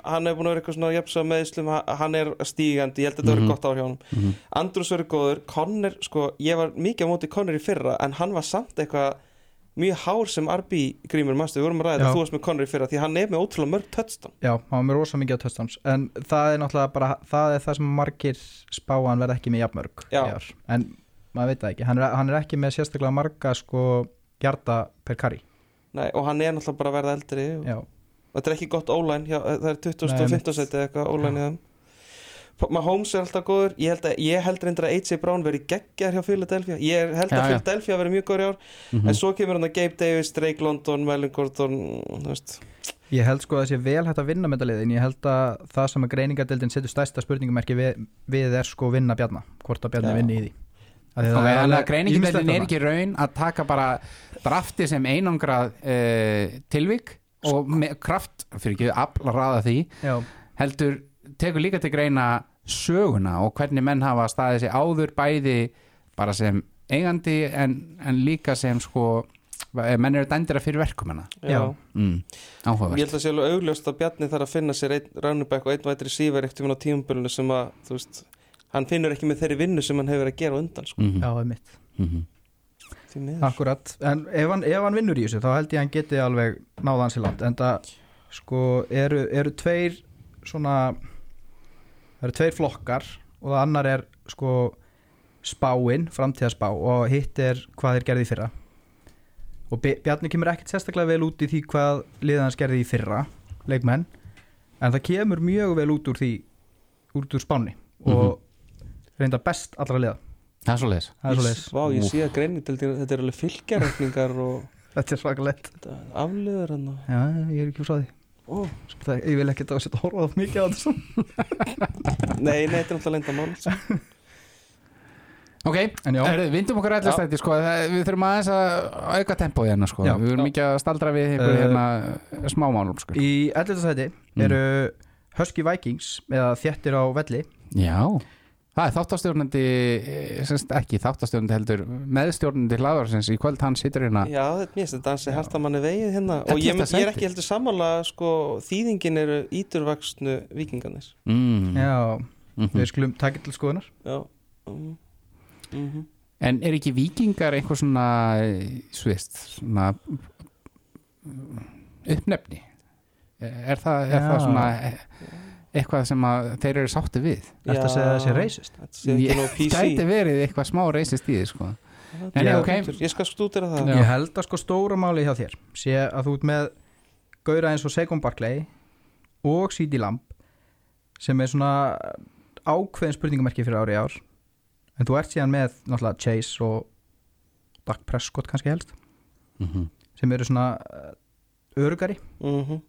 hann er búin að vera eitthvað svona jafnsa meðslum, hann er stígandi ég held að þetta Mhm. verið gott ár hjá hann Mhm. Andrús verið góður, Connor sko, ég var mikið á móti Connor í fyrra en hann var samt eitthvað mjög hár sem RB grímur, mannstu, við vorum að ræða þetta þú varst með Connor í fyrra því hann er með ótrúlega mörg touchdown Já, hann var með rosa mikið touchdowns En það er náttúrulega bara Það er það sem margir spá að hann verði ekki með jafnmörg. En maður veit það ekki Hann er, hann er ekki með sérstaklega marga sko hjarta per carry Nei, og hann er náttúrulega bara að verða eldri og þetta er ekki gott ólæn það er 20. Nei, og mitt. 15. seti eitthvað ólæn í þeim Mahomes er alltaf góður. Ég held, að, ég held reyndar að AJ Brown veri geggjar hjá Philadelphia. Ég held að. Philadelphia veri mjög góður í ár. Mhm. en svo kemur hann að Gabe Davis, Drake London, Melvin Gordon þú veist. Ég held sko að það sé vel hægt að vinna með þetta lið en ég held að það sem að greiningadeildin setur stærsta spurningumerki við, við er sko vinna Bjarna hvort að Bjarni Já. vinni í því. Af því Ok, það er er ekki raun að taka bara drafti sem einangrað uh, tilvik og með kraft, fyrir ekki afla ræða því Já, heldur, tekur líka til greina söguna og hvernig menn hafa staðið sig áður bæði bara sem eigandi en, en líka sem sko menn eru dændira fyrir verkum hana mm, Ég áhugavert held að sé alveg augljóst að Bjarni þarf að finna sér einn rannubæk og einn vætri síver eftir á tímabölinu sem að, þú veist, hann finnur ekki með þeirri vinnu sem hann hefur verið að gera undan, sko. mm já, það er mitt -hmm. Því miður. Akkurat, en ef hann, ef hann vinnur í þessu þá held ég að hann geti alveg náða hans í land en það sko eru, eru tveir svona það eru tveir flokkar og það annar er sko spáin, framtíðaspá og hitt er hvað þeir gerði í fyrra. Og Bjarni kemur ekkert sérstaklega vel út í því hvað liðan hans gerði í fyrra leikmenn, en það kemur mjög vel út úr því út úr spáni og reynda best allra liða, það er svo leiðis það er svo leiðis Vá, ég sé að greinni til þetta er alveg fylgjarreikningar og þetta er svakalegt. Þetta afliður hann og... Já, ég er ekki frá því Ó, Það, ég vil ekki að setja að horfa það mikið á þessu Nei, nei, þetta er náttúrulega lenda mál. Ok, En já. Herðu, vindum okkur allir Já. stætti sko, það, við þurfum aðeins að auka tempói hérna sko, Já. við erum Já. ekki að staldra við ykkur Uh, hérna smámálum sko. Í 11. sæti Mm. eru Husky Vikings eða þjettir á velli Já, það er þáttastjórnandi eh, semst ekki þáttastjórnandi heldur meðstjórnandi hlaðarsins í kvöld. Hann situr hérna. Já, þetta mér finnst þetta dansi hartamanni vegið hérna. Þetta og ég, ég er ekki heldur sammála sko, þýðingin eru íturvaksnu vikingarnir mm. Já, Mhm. við skulum taka til skoðunar. Já mm. Mm En er ekki vikingar einhver svona eh, svist svona uppnefni? Er það, er það svona eh, eitthvað sem að þeir eru sátti við. Þetta að segja reisist Þetta sé PC. Gæti verið eitthvað smá reisist í því sko. Nei, nei, Já, ok. betur. Ég skal stúdera það. Já. Ég held að sko stóra máli hjá þér sé að þú ert með Gaura eins og Segon Barclay og CD Lamb sem er svona ákveðin spurningamerki fyrir ári ár. En þú ert síðan með náttúrulega Chase og Dak Prescott kannski helst. Mm sem eru svona uh, örugari mm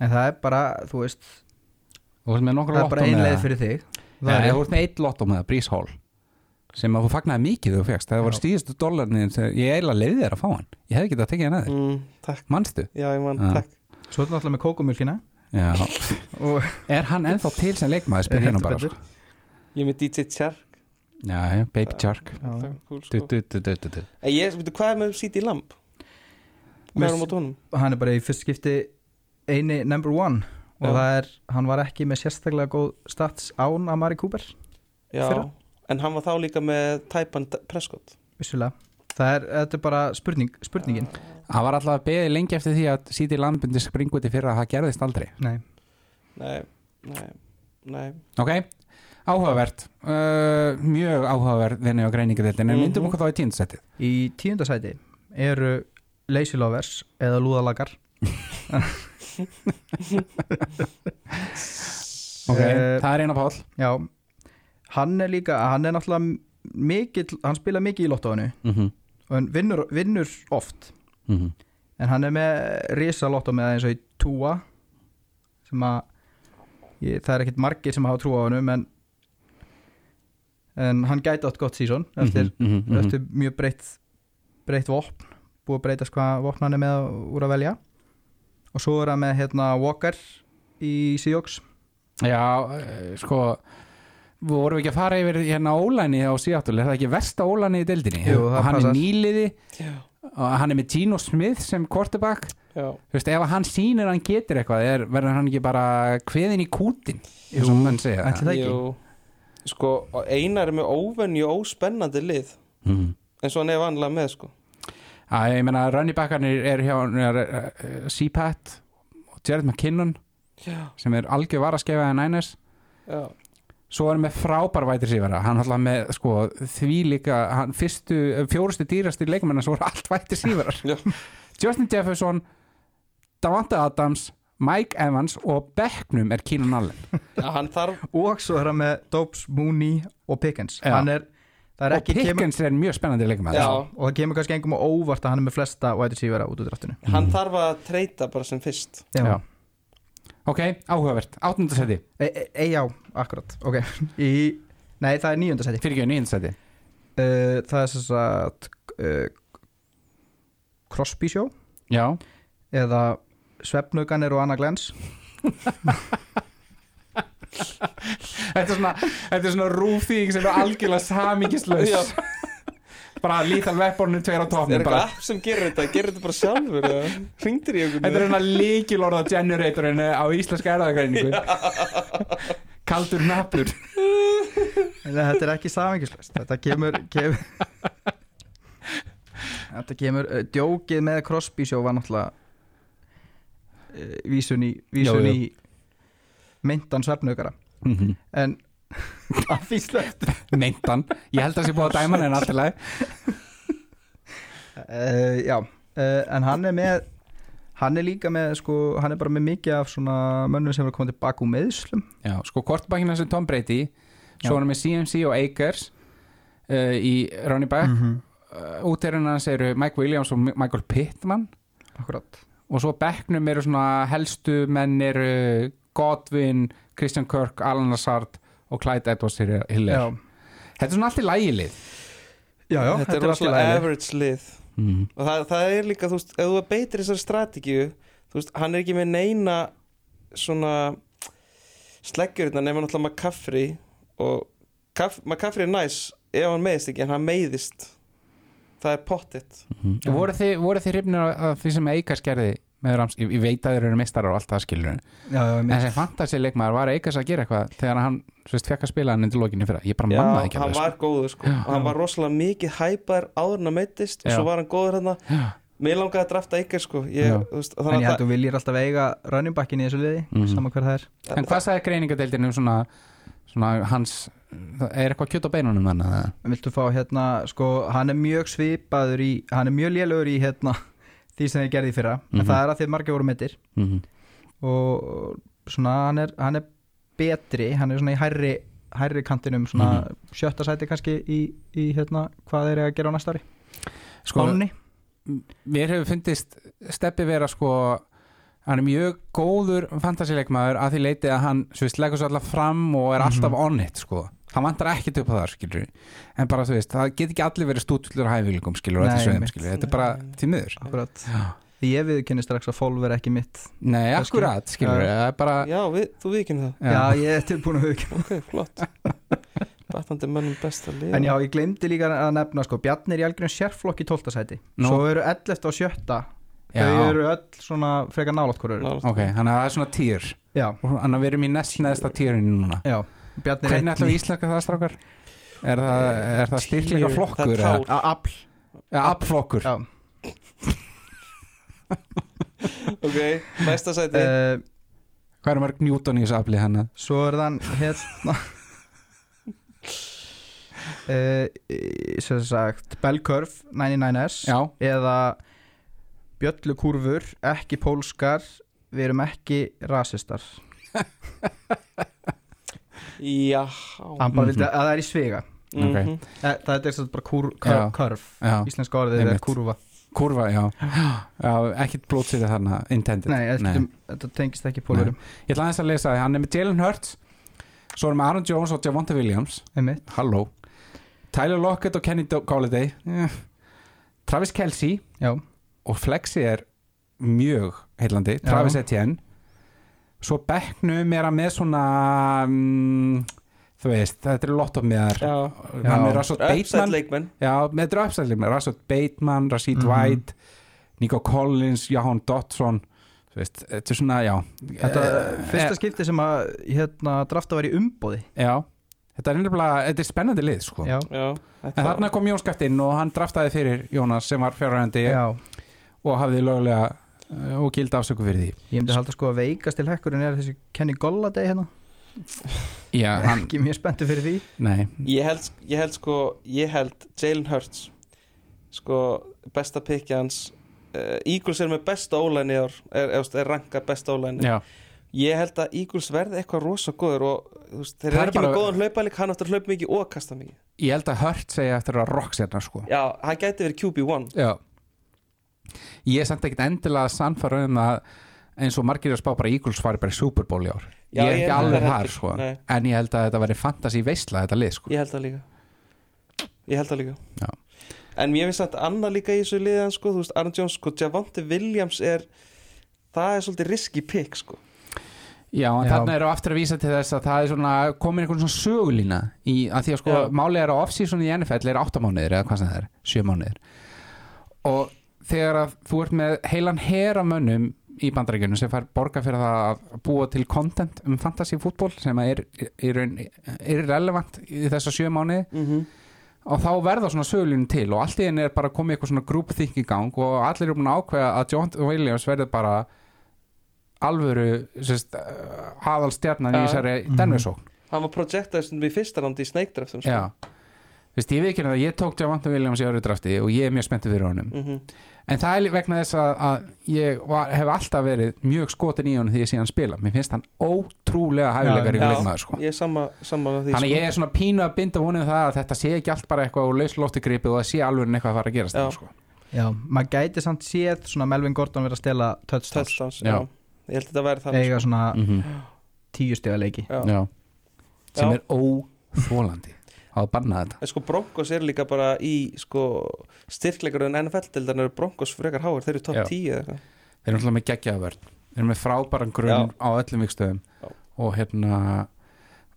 en það er bara, þú veist það er bara ein leið fyrir þig það Nei, er þú ert með eitt lotto með það, Breeze Hall sem að þú fagnaði mikið þegar þú fegst það Já. voru stíðustu dólarnir sem ég eiginlega leiði þér að fá hann ég hefði getað að tekið hann að þér, mm, Takk, manstu? já ég man, Já. takk svo er það náttúrulega með kókumjölkina Já. og Er hann ennþá til sem leikmaður, spyr hérna bara sko. Ég er með DJ Shark Já, já, Baby. En ég, veitu, hvað er með CD Lamb? Hvað Með- er um á tónum? hann er bara í fyrst skipti eini number one og Já. það er, hann var ekki með sérstaklega góð stats án Amari Cooper Já, Fyrra. en hann var þá líka með Taipan Prescott. Vissulega. Það er, þetta er bara spurning, spurningin. Hann var alltaf að beði lengi eftir því að síti landbundi springu til fyrra að það gerðist aldrei. Nei. Nei, nei, nei. Ok, áhugavert. Uh, Mjög áhugavert vinni á greiningadeildin en Mhm. myndum okkur þá í tíndasætið í tíundasæti eru Lazy Lovers eða Lúðalagar Ok, Eh, það er eina pál já, hann er líka hann er náttúrulega mikill hann spila mikið í lottóinu. Mm -hmm. og hann vinnur, vinnur oft. Mm en hann er með risa lottó með eins og í túa sem að ég, það er ekkit margir sem hafa trú á hann en, en hann gæti átt gott sísón eftir, mm -hmm. eftir mjög breytt breytt vopn, búið að breytast hvað vopn hann er með úr að velja og svo er hann með hérna Walker í Seahawks. Já, eh, sko við vorum ekki að fara yfir hérna ólæni á síðáttul er það ekki versta ólæni í deildinni? Jú, það og hann passar. er nýliði Já, og hann er með Gino Smith sem quarterback. Já, Þú veist, ef hann sýnir hann getur eitthvað er, verður hann ekki bara kveðin í kútin eins og menn segja? ætli það ekki? jú. Sko, og Einar er með óvenju óspennandi lið. Mm. eins og hann er vanlega með sko að ég meina running backarnir er hjá er, uh, C-Pat og Jared McKinnon Já, sem er algjör var að skefa en Niners. Já, svo er hann með frábær vætir sífara hann alltaf með sko því líka hann fyrstu, fjórustu dýrasti leikmennar svo voru allt vætir sífarar Já. Justin Jefferson Davante Adams Mike Evans og Becknum er Keenan Allen. Þarf og svo er hann með Dobbs, Mooney og Pickens. Já. hann er, er og Pickens er mjög spennandi leikmenn Já. og það kemur kannski engum á óvart að hann er með flesta wide receivera út úr draftinu. Hann þarf að treyta bara sem fyrst. Já. ok, áhugavert, áttundasæti E, e, e, já, akkurat. Ok. Í, nei það er níundasæti fyrir ekki nýjundasæti uh, það er þess að uh, Crosby Show. Já, eða Svefnuganir og Anna Glens þetta er svona þetta er svona rúfþýðing sem er algjörlega samingislaus bara lítið veppornu tveir á Er tofnum eitthvað bara. app sem gerir þetta? Gerir þetta bara sjálfur? eða? Hringdir í Þetta er einhvern hérna líkilorða generatorinn á íslenska erðagreiningu Kaldur nappur. Nei, þetta er ekki samingislaust þetta kemur, kemur þetta kemur uh, djókið með Crosby Show var náttúrulega uh, vísun í vísun Já, já. í myndan Svefnugara en að því slöft Meintan, ég held að það sé búið að dæma hann en allt í lagi uh, já, uh, en hann er með hann er líka með sko, hann er bara með mikið af svona mönnum sem er komið tilbaka úr meðslum Já, sko kortbakkina sem Tom Brady Svo Já. er hann með CMC og Akers uh, í running back mm. -hmm. Útærinn hans eru Mike Williams og Michael Pittman akkurat og svo bekknum eru svona helstu menn eru Godwin, Christian Kirk, Alan Lazard og Clyde Edwards Hiller já, Þetta er svona allt í lægilið já, já Þetta er allt í rosalega lagi. average lið. Mm. og það, það er líka, þú veist, ef þú beitir þessari strategíu þú veist, hann er ekki með neina svona sleggjur hérna nema náttúrulega McCaffrey og Caff- McCaffrey er næs ef hann meiðist ekki, en hann meiðist. Það er pottitt Mm. Voru þið, þið hrifnir af- því sem Eikars gerði Rams, ég, ég veit að þeir eru meistarar og allt það skilur já, já, en sem fantasileikmaður var Eikars að gera eitthvað þegar hann fekk að spila hann undir lokinu fyrir ég bara Já, manna ekki hann var góður sko Já. hann var rosalega mikið hæpar áður en að meittist og Já. svo var hann góður hérna Já. mér langaði að drafta ykkur sko ég, Já. veist, en ég að held þú viljir alltaf eiga running backin í þessu liði Mhm. sama hver það er það En hvað sagði greiningadeildin um svona, svona hans, það er eitthvað kjöt á beinunum hann viltu fá hérna, sko, hann því sem þið gerði fyrra Mhm. en það er að þið margir voru meittir Mm og svona hann er, hann er betri, hann er svona í hærri hærri kantinum, svona Mhm. sjötta sæti kannski í, í hérna, hvað er að gera á næsta ári Sko, Spánni, mér hefur fundist steppi vera sko hann er mjög góður fantasileikmaður að því leiti að hann svo veist, leggur svo alltaf fram og er alltaf Mhm. on it sko. Hann vantar ekkert upp á það skilur en bara þú veist, það get ekki allir verið stútullur og hæfileikum skilur, og Nei, þetta einmitt. skilur, þetta er bara til miður. Akkurat. Já. ég viðkynni strax að Fólv er ekki mitt. Nei, akkurat, skilur, það er bara já, við, þú viðkynni það. Já, já. ég er tilbúin að viðkynna ok, flott. Batandi mönnum besta lið en já, ég glemdi líka að nefna sko, Bjarni er í algjörn sérflokk í 12. sæti. Nú. svo eru 11. og 7. þau Já. eru öll svona frekar nálátt hverju ok, þannig að það er svona týr. Já, og þannig að við erum í næst neðsta týrinu núna. Já Hvernig ætlum við íslenska það strákar? Er það, er það styrkleika flokkur? Er Aflflokkur. Já. ok, næsta sæti. Uh, Hvað er marg Newton í þessu afli hann? Svo er þann hérna. Uh, sem sagt Bell Curve 99S Já, eða Bjöllukúrfur ekki pólskar. Við erum ekki rasistar já. Hann bara vildi Mhm. að það er í svega Ok. Mhm. Eh, það er sem sagt bara curve, curve. já, íslenska orðið Einmitt. er kúrfa kurva, já. Já, ekkit blótsýði þarna, intended. Nei, Þetta, þetta tengist ekki pólurum Ég ætla aðeins að lesa það, hann er með Jalen Hurts Svo er með Aaron Jones og Javonte Williams. Einmitt. Halló. Tyler Lockett og Kenny Galladay. Eh. Travis Kelsey já, og Flexi er mjög heillandi, Travis Etienne svo Becknum er að með svona um, þú veist, þetta er lottómiðar Já, hann er upside Bateman. Leikmenn. Já, með þetta er upside leikmenn. Rashad Bateman, Rashid Mhm. White Nico Collins, Jahan Dotson. Þú veist, þetta er svona, já. Þetta Eh, fyrsta eh, skipti sem að hérna, drafta var í umbóði já, þetta er nefnilega þetta er spennandi lið, sko. Já, Já, en þarna kom Jón Skaft inn og hann draftaði fyrir Jónas sem var fjárhændi já. og hafði löglega uh, og gildi afsöku fyrir því. Ég myndi halda sko að veikast til hekkurinn er þessi Kenny Golladay hérna. Já, hann, Ekki mjög spenntu fyrir því. Nei, Ég held, ég held sko Ég held Jalen Hurts Sko besta pikki hans. Uh, Eagles er með besta ólæni er, er, er, er rankað besta ólæni já. Ég held að Eagles verði eitthvað rosa góður og veist, þeir eru er ekki bara- með góðan hlaupalik hann áttur að hlaupa mikið og kasta mikið. Ég held að Hurt segja eftir að rock sérna sko. Já, hann gæti verið QB1 já ég er samt ekkert endilega sannfara um að eins og margir að spá bara Eagles fari bara í Super Bowl í ár. Já, ég er ég ekki alveg þar sko. nei. en ég held að þetta veri fantasy veistla þetta lið sko. Ég held það líka. Ég held það líka. Já. En mér finnst þetta annað líka í þessu liðan sko, þú veist, Aaron Jones, sko, Javante Williams er það er svolítið risky pick sko. Já, en þarna eru aftur að vísa til þess að það er svona komin einhvern svona sögulína í að því að sko málið er að off-season í NFL er 8 mánuðir eða hvað sem það er, 7 mánuðir. Og þegar að þú ert með heilan hera mönnum í bandaríkjunum sem fær borga fyrir það að búa til content um fantasy fútból sem er, er, er relevant í þessa 7 mánuði mm -hmm. og þá verða svona sögulínu til og allt í henni er bara komið eitthvað svona group think í gang og allir eru búin að ákveða að John Williams verður bara alvöru sérst, aðal stjarnan í þessari Mhm. Denversókn Hann var projectaður stundum í fyrsta rándi í Snake Draftum sko. Já, Vist, ég veit ekki að ég tók Javante Williams í öru drafti og ég er mjög spenntið fyrir honum mm en það er vegna þess að, að ég var, hef alltaf verið mjög skotin í honum því ég sé hann spila mér finnst hann ótrúlega hæfilegar í leikmaður sko. Ég er sama, sama á því Þannig að sko. ég er svona pínu að binda honum það að þetta sé ekki allt bara eitthvað úr lauslótti gripi og það sé alveg eitthvað að fara að gerast Já. það, sko. Já, maður gæti samt séð svona Melvin Gordon verið að stela touchdowns Já. já. Ég held að þetta væri þannig eiga sko. svona mm tíu stiga leiki sem Já. er óþólandi á að banna þetta. En sko Broncos er líka bara í sko styrklegur en NFL-dildan eru Broncos frekar háir, þeir eru top Já. 10 eða eitthvað. Þeir eru alltaf með geggjaða vörn þeir eru með frábæran grunn á öllum vikstöðum og hérna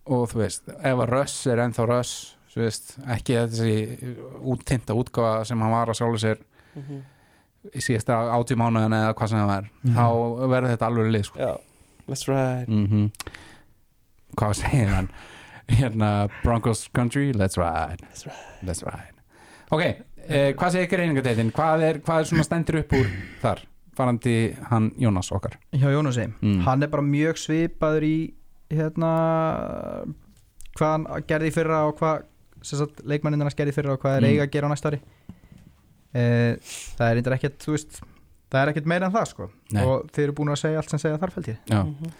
og þú veist, ef að Russ er ennþá Russ þú veist, ekki þessi úttinta útgáfa sem hann var að sjálfu sér Mhm. í síðasta átíu mánuðin eða hvað sem það var Mhm. þá verður þetta alveg lið sko. Já, let's ride mm hvað segir hann hérna Broncos country, let's ride. Let's ride. Let's ride. Ok, eh, hvað segir greiningadeitin hvað er, hvað er svona stendur upp úr þar? Farandi hann Jónas okkar. Hjá Jónasi. Mm. hann er bara mjög svipaður í hérna hvað hann gerði í fyrra og hvað leikmanninn hans gerði í fyrra og hvað er Mm. eiga að gera á næsta ári e, það er eitthvað ekkert þú veist, það er ekkert meira en það sko. Nei. og þeir eru búin að segja allt sem segja þarf held ég. Já, Mhm.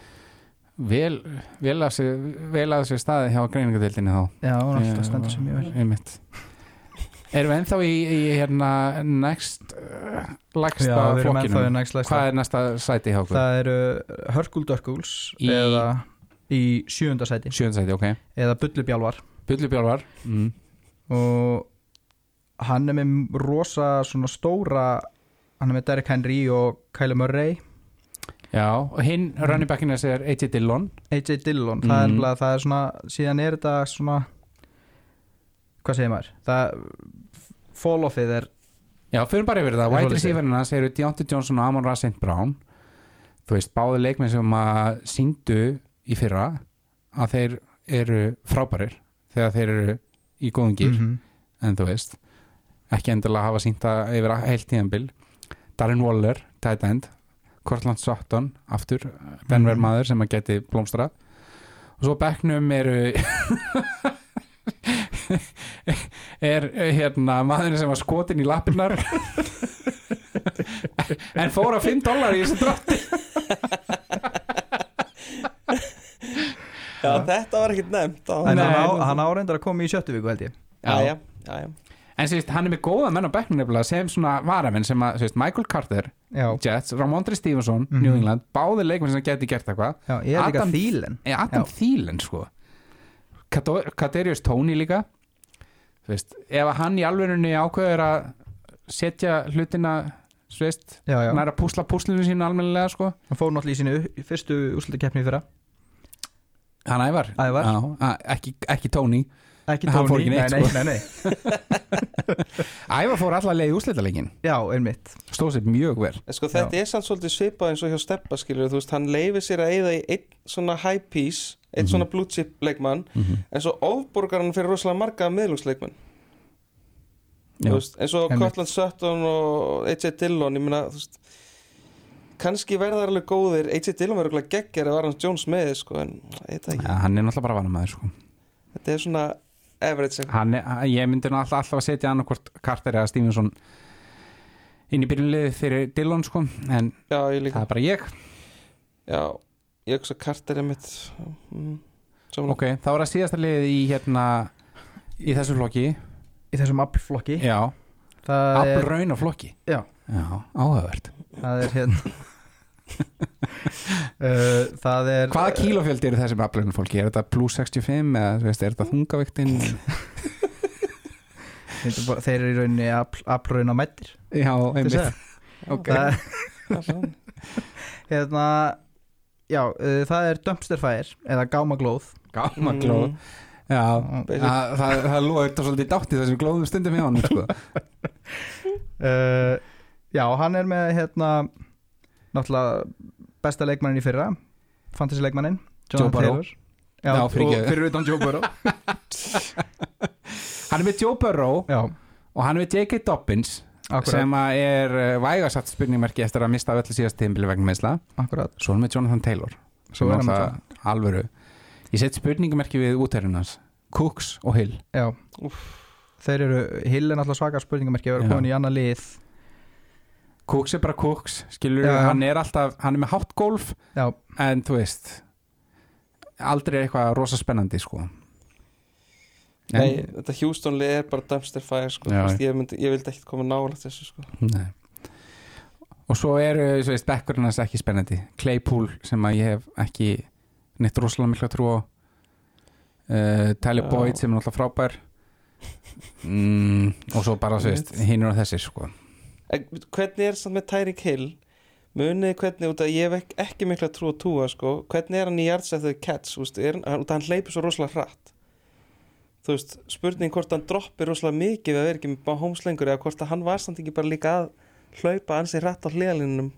Vel, vel að að sér staði hjá greiningadeildinni þá. Já, og Já, alltaf stendur sem ég vel. einmitt. Erum við ennþá í, í hérna next uh, lagsta flokkinum hvað er næsta sæti hjá okkur? það eru Hörgul Dörkuls Í- eða í sjönda sæti. Sæti, ok. Eða Bullubjálvar Bullubjálvar mm. og hann er með rosa svona stóra hann er með Derek Henry og Kyler Murray já, og hinn Mm. running backin er AJ Dillon AJ Dillon, það, er Mhm. það er svona síðan er þetta svona hvað segir maður það, fall-offið er Já, fyrir bara yfir það, svolítið. receiverinn hans eru Deontay Johnson og Amon Ra St. Brown þú veist, báði leikmenn sem að síndu í fyrra að þeir eru frábærir þegar þeir eru í góðum gýr Mhm. en þú veist, ekki endilega hafa sínta yfir heilt tíðanbil Darren Waller, tight end Cortland Sutton, aftur Denver Mhm. maður sem að geti blómstra og svo á bekknum eru er hérna maðurinn sem var skotin í lappirnar. En fór að 5 dólar í þessu drátti Já, þetta var ekkert nefnt hann, hann áreindar að koma í sjöttu viku held ég. Já, já, já, já. En sérst, hann er með góða menn á bekknum nefnilega sem svona varamenn sem að sérst, Michael Carter, já, Jets, Ramondre Stevenson Mhm. New England, báði leikmenn sem geti gert eitthvað. Er Adam- er Adam Thielen sko. Kadarius Tony líka. Veist, ef að hann í alvörunni ákveður að setja hlutina þú veist, já, já, næra púsla púslinu sínu almennilega sko. Hann fór náttúrulega í sínu fyrstu úslutakeppni í fyrra. Hann Ævar, Ævar. A- ekki, ekki Tony Ekki Hann fór Tony, ekki neitt, nei, sko. nei, nei, nei. Ævar fór allar leið í úrslitaleikin Já, einmitt Stóð sér mjög vel En sko þetta er samt svolítið svipað eins og hjá Steppa skilur þú veist, hann leifir sér að eyða í einn svona high piece, einn Mhm. svona blue chip leikmann, en svo ofborgar hann fyrir rosalega marga Já. Veist, eins og. Cortland Sutton og AJ Dillon, ég meina þú veist, kannski verða þær alveg góðir AJ Dillon verður alveg geggjari var hans Jones með sko, en ég veit það ekki, ja, Hann er náttúrulega bara vanamæður sko. þetta er svona average hann er, Ég myndi nú alltaf, alltaf að setja annarkvort Carter eða Stevenson inn í byrjunliði fyrir Dillon sko. en Já, það er bara ég. Já, ég hugsa Carter er mitt mm, saman Ok, þá er það síðasta liðið í hérna í þessu flokki. Í þessum aflflokki. Já, Það er, aflraun á flokki Já. Já, áhugavert. Það er hérna Það er Hvaða kílófjöldi eru þessum aflraun fólki? Er þetta plus 65 eða veist, er þetta þungaviktin? Þeir, bara, þeir eru í rauninni afl- aflraun á mættir Já, einmitt segja. Ok, Það, hérna, já, uh, það er dumpster fire eða gáma glóð gáma glóð Mm. Já, það, það, það lóður þetta svolítið dátt í þessum glóðum stundum hjá hann sko. uh, Já, hann er með hérna náttúrulega besta leikmannin í fyrra fantasy leikmannin Joe Burrow. Já, Já, og fyrir utan Joe Burrow. Hann er með Joe Burrow Já, og hann er með J.K. Dobbins akkurat, sem að er uh, vægasatt spurningmerki eftir að mista öllu síðast tímbili vegna meðsla Svo er hann með Jonathan Taylor Svo er hann með náttúrulega alvöru. Ég set spurningamerki við útærunars Cooks og Hill. Já, þeir eru Hill er náttúrulega svaka spurningamerki að vera Já. komin í annað lið Cooks er bara Cooks, skilur Já, já. hann er alltaf, hann er með hátt golf Já, en þú veist aldrei eitthvað rosa spennandi sko En- Nei, þetta Houston-lið er bara dumpster fire sko. Veist, ég, myndi, ég vildi ekkert koma nálægt þessu sko. Nei. og svo eru svo veist, bekkurinn hans ekki spennandi Claypool sem að ég hef ekki neitt rosalega mikla trú á uh, Tyler Já. Boyd sem er alltaf frábær mm, og svo bara hinn og þessir sko en, Hvernig er samt með Tyreek Hill? Munið hvernig, út að ég hef ekki, ekki mikla trú að túa sko. Hvernig er hann í yards eftir catch er, út að hann hleypur svo rosalega hratt. Þú veist, spurning hvort hann droppir rosalega mikið við að vera ekki með Mahomes lengur eða hvort að hann var samt ekki bara líka að hlaupa ansi hratt á hliðalinunum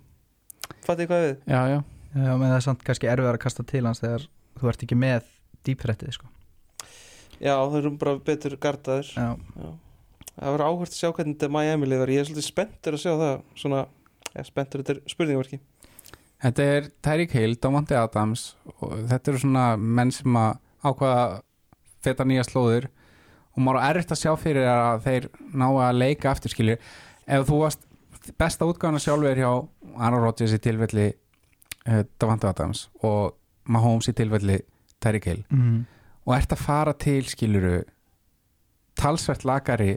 Fattu hvað við? já, já, já menn það er samt kannski erfiðar að kasta til hans þegar þú ert ekki með dýprættið sko. Já, það eru bara betur gardaður Já, Það verður áhvert að sjá hvernig þetta Miami liður Ég er svolítið spenntur að sjá það Svona, ja, spenntur, þetta er spurningverki Þetta er Tyreek Hill, Davante Adams og þetta eru svona menn sem að ákvaða feta nýja slóðir og maður er erfitt að sjá fyrir að þeir ná að leika aftur skilju ef þú varst besta útgáðan sjálfur hjá Aaron Rodgers í tilfelli uh, Davante Adams og Mahomes í tilfelli Tyreek Hill mm. og ert að fara til skiljuru talsvert lagari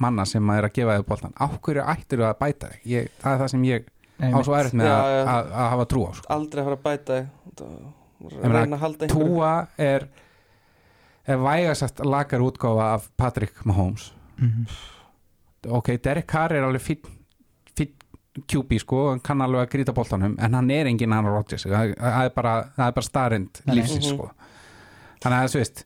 manna sem að er að gefa þig boltan á hverju ættir að bæta þig ég, það er það sem ég á svo erfitt með Já, að, já. að, að hafa trú á sko. Aldrei að fara að bæta þig. Reyna að halda einhverju Túa er er vægasast lagar útgáfa af Patrick Mahomes mm. ok, Derek Carr er alveg fín QB sko, hann kann alveg að grýta boltanum en hann er enginn hann Rodgers það það er bara, það er bara starrend Nei. lífsins Mhm. sko þannig að þú veist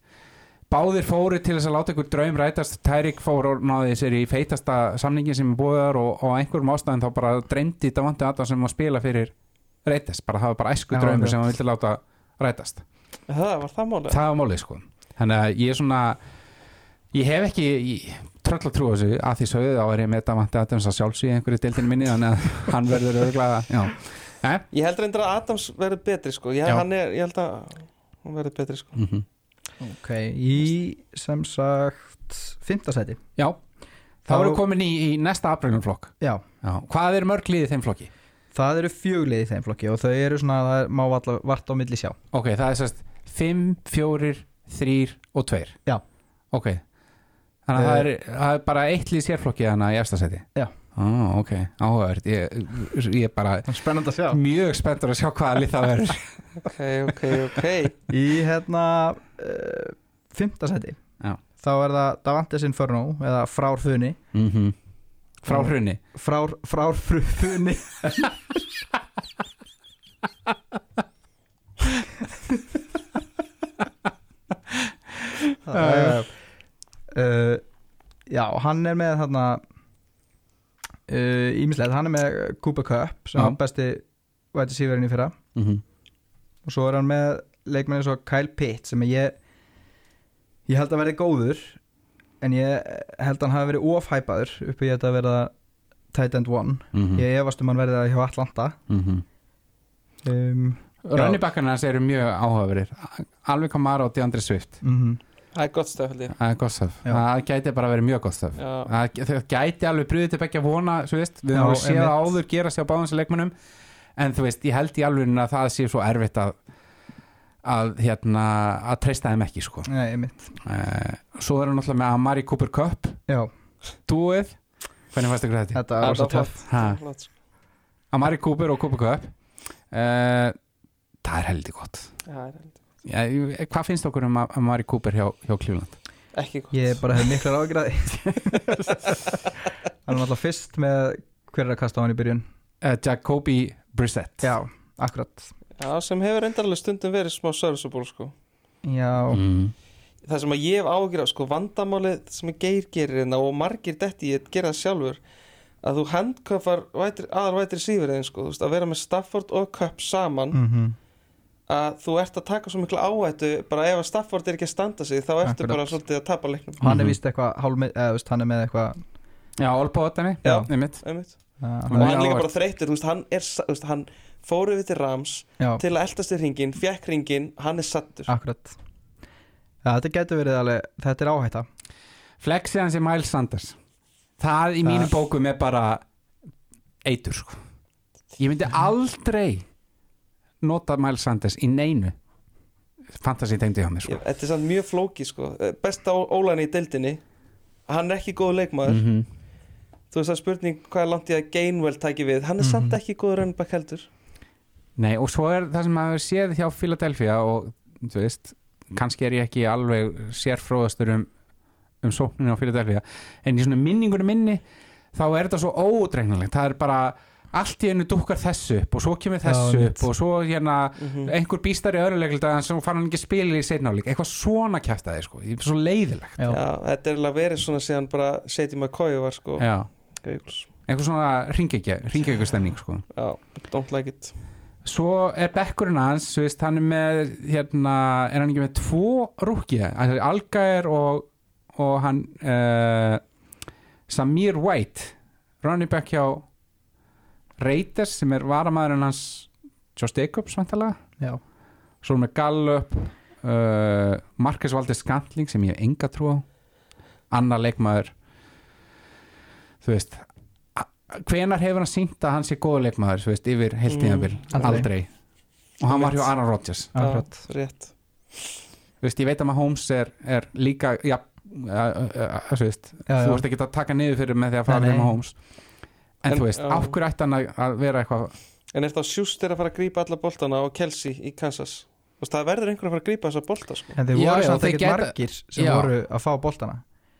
báðir fóru til þess að láta ykkur draum rætast. Tyrik fór og náði sér í feitasta samningin sem er búið þar og, og á einhverjum ástæðin þá bara dreymdi Davante Adams sem að spila fyrir rætast, bara það var bara æsku draumur sem hann vildi láta rætast. Það var það málið. Það var málið sko. Þannig að ég er svona ég hef ekki tröll að trúa þessu. Að því sögðu þá er ég með Davante Adams að sjálfsvíð einhverju deildinu minni þannig að hann verður. Eh? Ég held reyndar að Adams verður betri sko. Ég, Já. hann er, ég held að hann verður betri sko. Mm Ok, í sem sagt fymtasæti já, þá erum við komin í, í næsta afbrænumflokk Já, hvað er mörg liðið þeim flokki? það eru fjöglið í þeim flokki og þau eru svona, það má vart á milli sjá ok, það er sérst 5, 4, 3 og 2 Já. ok, þannig að það, Eh. er, það er bara eitt lið sérflokki þannig í efsta seti Já. Ah, ok, áhugavert. Ég, ég er bara Spennand að sjá. mjög spenntur að sjá hvaða lið það verður. Ok, ok, ok. Í hérna uh, fymtasæti Já. þá er það Davantes Inferno eða Frár Funi. Mm frá Já. hrunni Frár, frár fru, Funi. Uh, uh, Já, hann er með þarna Ímislegt, hann er með Cooper Cup sem var besti væti síverinn í fyrra. Mhm. og svo er hann með leikmenni svo Kyle Pitt sem ég ég held að verði góður en ég held að hann hafi verið ofhæpaður uppi í þetta að verða tight end one. Mhm. ég efast um hann verði það hjá Atlanta. Mhm. um, Rönnibakkarna hans eru mjög áhugaverir Alveg Kamara og DeAndre Swift. Mm Það er gott ég. Það er gott stöf. Það gæti bara verið mjög gott stöf. Það gæti alveg brúðið til begja vona Svo veist, við höfum séð það áður gera sér á báðum sem leikmönnum. En þú veist, ég held í alveg að það sé svo erfitt að að hérna að treysta þeim ekki sko. Nei, einmitt. Uh, Svo er hann náttúrulega með Amari Cooper Cup. Já, Dúið. Hvernig fannst ykkur þetta? þetta var svo töff. Sko. Amari Cooper og Cooper Cup. Uh, Það er heldur gott. Já, það er held ja, Hvað finnst okkur um Amari Cooper hjá, hjá Cleveland? Ekki gott. Ég bara hef miklar ágjörði Hann er náttúrulega fyrst með hver er að kasta á hann í byrjun? Uh, Jacoby Brissett. Já, akkurat. Já, sem hefur endarlega stundum verið smá serviceable sko. Já, mm. Það sem að ég hef ágjur af sko vandamálið sem að geir gerir hérna og margir detti ég gera það sjálfur að þú handköfar aðal vætri sífurinn sko, þú veist, að vera með Stafford og Cup saman. Mm að þú ert að taka svo miklu áhættu bara ef að Stafford er ekki að standa sig þá ertu Akkurat. bara svolítið að tapa leiknum hann er Mhm. vist eitthvað hálfmið, eða veist, hann er með eitthvað Já, Olpóðani Já. einmitt. einmitt. og hann líka áhugavert. bara þreytur, þú veist, hann er sa- þú veist, hann fór við til Rams Já, til að eldast í ringin, fjekk ringin hann er sattur akkurat Já, þetta getur verið alveg, þetta er áhætta Flexið hans er Miles Sanders Það í Það- mínum bókum er bara eitur sko Ég myndi aldrei nota Miles Sanders í neinu Fantasy tengdi hjá mér sko. Þetta er samt mjög flóki sko. Besta ólæni í deildinni hann er ekki góð leikmaður. -hmm. þú veist er spurning hvað er langt í að Gainwell tæki við. Hann er Mhm. samt ekki góður rönnbæk heldur. Nei, og svo er það sem maður séð hjá Philadelphia og þú veist kannski er ég ekki alveg sérfróðastur um, um sókninu á Philadelphia en í svona minningunum minni þá er þetta svo ódregnulegt það er bara allt í einu dúkkar þessu upp og svo kemur þessu Já, upp og svo hérna Mhm. einhver býstar í öðru leikildag en svo fann hann ekki spila í seinnáleik eitthvað svona kæftæði sko, Ég er svo leiðilegt. Já, Já, þetta er alveg verið svona síðan bara Sadie McCoy var sko. Eitthvað svona ringekja stemning sko. Já, don't like it. Svo er bekkurinn hans, þú veist, hann er með, hérna, er hann ekki með tvo rúkki, Algair og, og hann, uh, Samir White, running back hjá Raiders sem er varamæðurinn hans Josh Jacobs, vantalega. já, Svo með Gallup, uh, Marcus Valdes Scantling sem ég hef enga trú á, annar leikmaður, þú veist, hvenar hefur hann sínt að hann sé góða leikmaður, þú veist, yfir heiltíðanbil, Mm, aldrei. aldrei. Og hann var hjá Aaron Rodgers. rétt Þú veist, ég veit að maður Holmes er, er líka, já, þú veist, þú ert ekki að taka niður fyrir með því að fara með nei. Holmes. En, En, þú veist, já. af hverju ætti hann að, að vera eitthvað, En er þá sjúst er að fara að grípa alla boltana á Kelsey í Kansas veist, það verður einhver að fara að grípa þessa bolta sko. En þeir Já, voru samt ekkert geta- margir sem Já. voru að fá boltana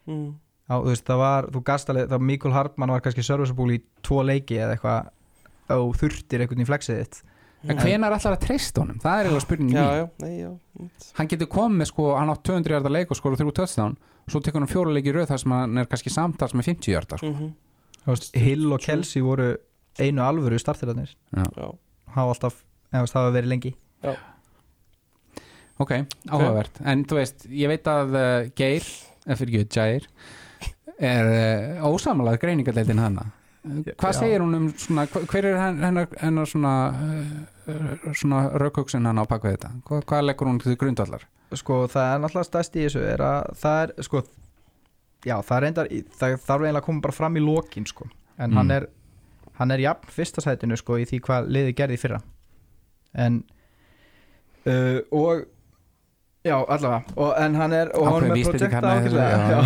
mm. Já, þú veist, það var, þú gast alveg, það Mikul Hartmann var kannski serviceable í tvo leiki eða eitthvað og þurftir einhvern í flexið þitt en hvenar ætlar að treysta honum? Það er eitthvað spurning Já, mín. já, nei, já mm. Hann getur komið með, sko, hann á 200 hjarta leik og skora þrjú touchdown, svo tekur hann fjóra leiki í röð þar sem hann er kannski samtals með 50 hjarta, sko. Mm veist, Hill og Kelsey voru einu alvöru startirarnir Já, hafa alltaf, eða veist, hafa verið lengi Ok, áhugavert. En þú veist, ég veit að uh, Geir, eða fyrir ekki, Jair, er uh, ósamalað greiningadeildin hana. Hvað Já. segir hún um svona, hver er hennar, hennar, svona, uh, svona raukhugsun hann á pakku þetta? Hva, hvað leggur hún til grundvallar? Sko, það er náttúrulega stærst í þessu er að það er, sko já, það reyndar, það þarf eiginlega að koma bara fram í lokin, sko. En Mm. hann er hann er jafn fyrsta sætinu, sko, í því hvað liði gerði fyrra. En uh, og já, allavega. Og, en hann er, og hann er með projekta ágætlega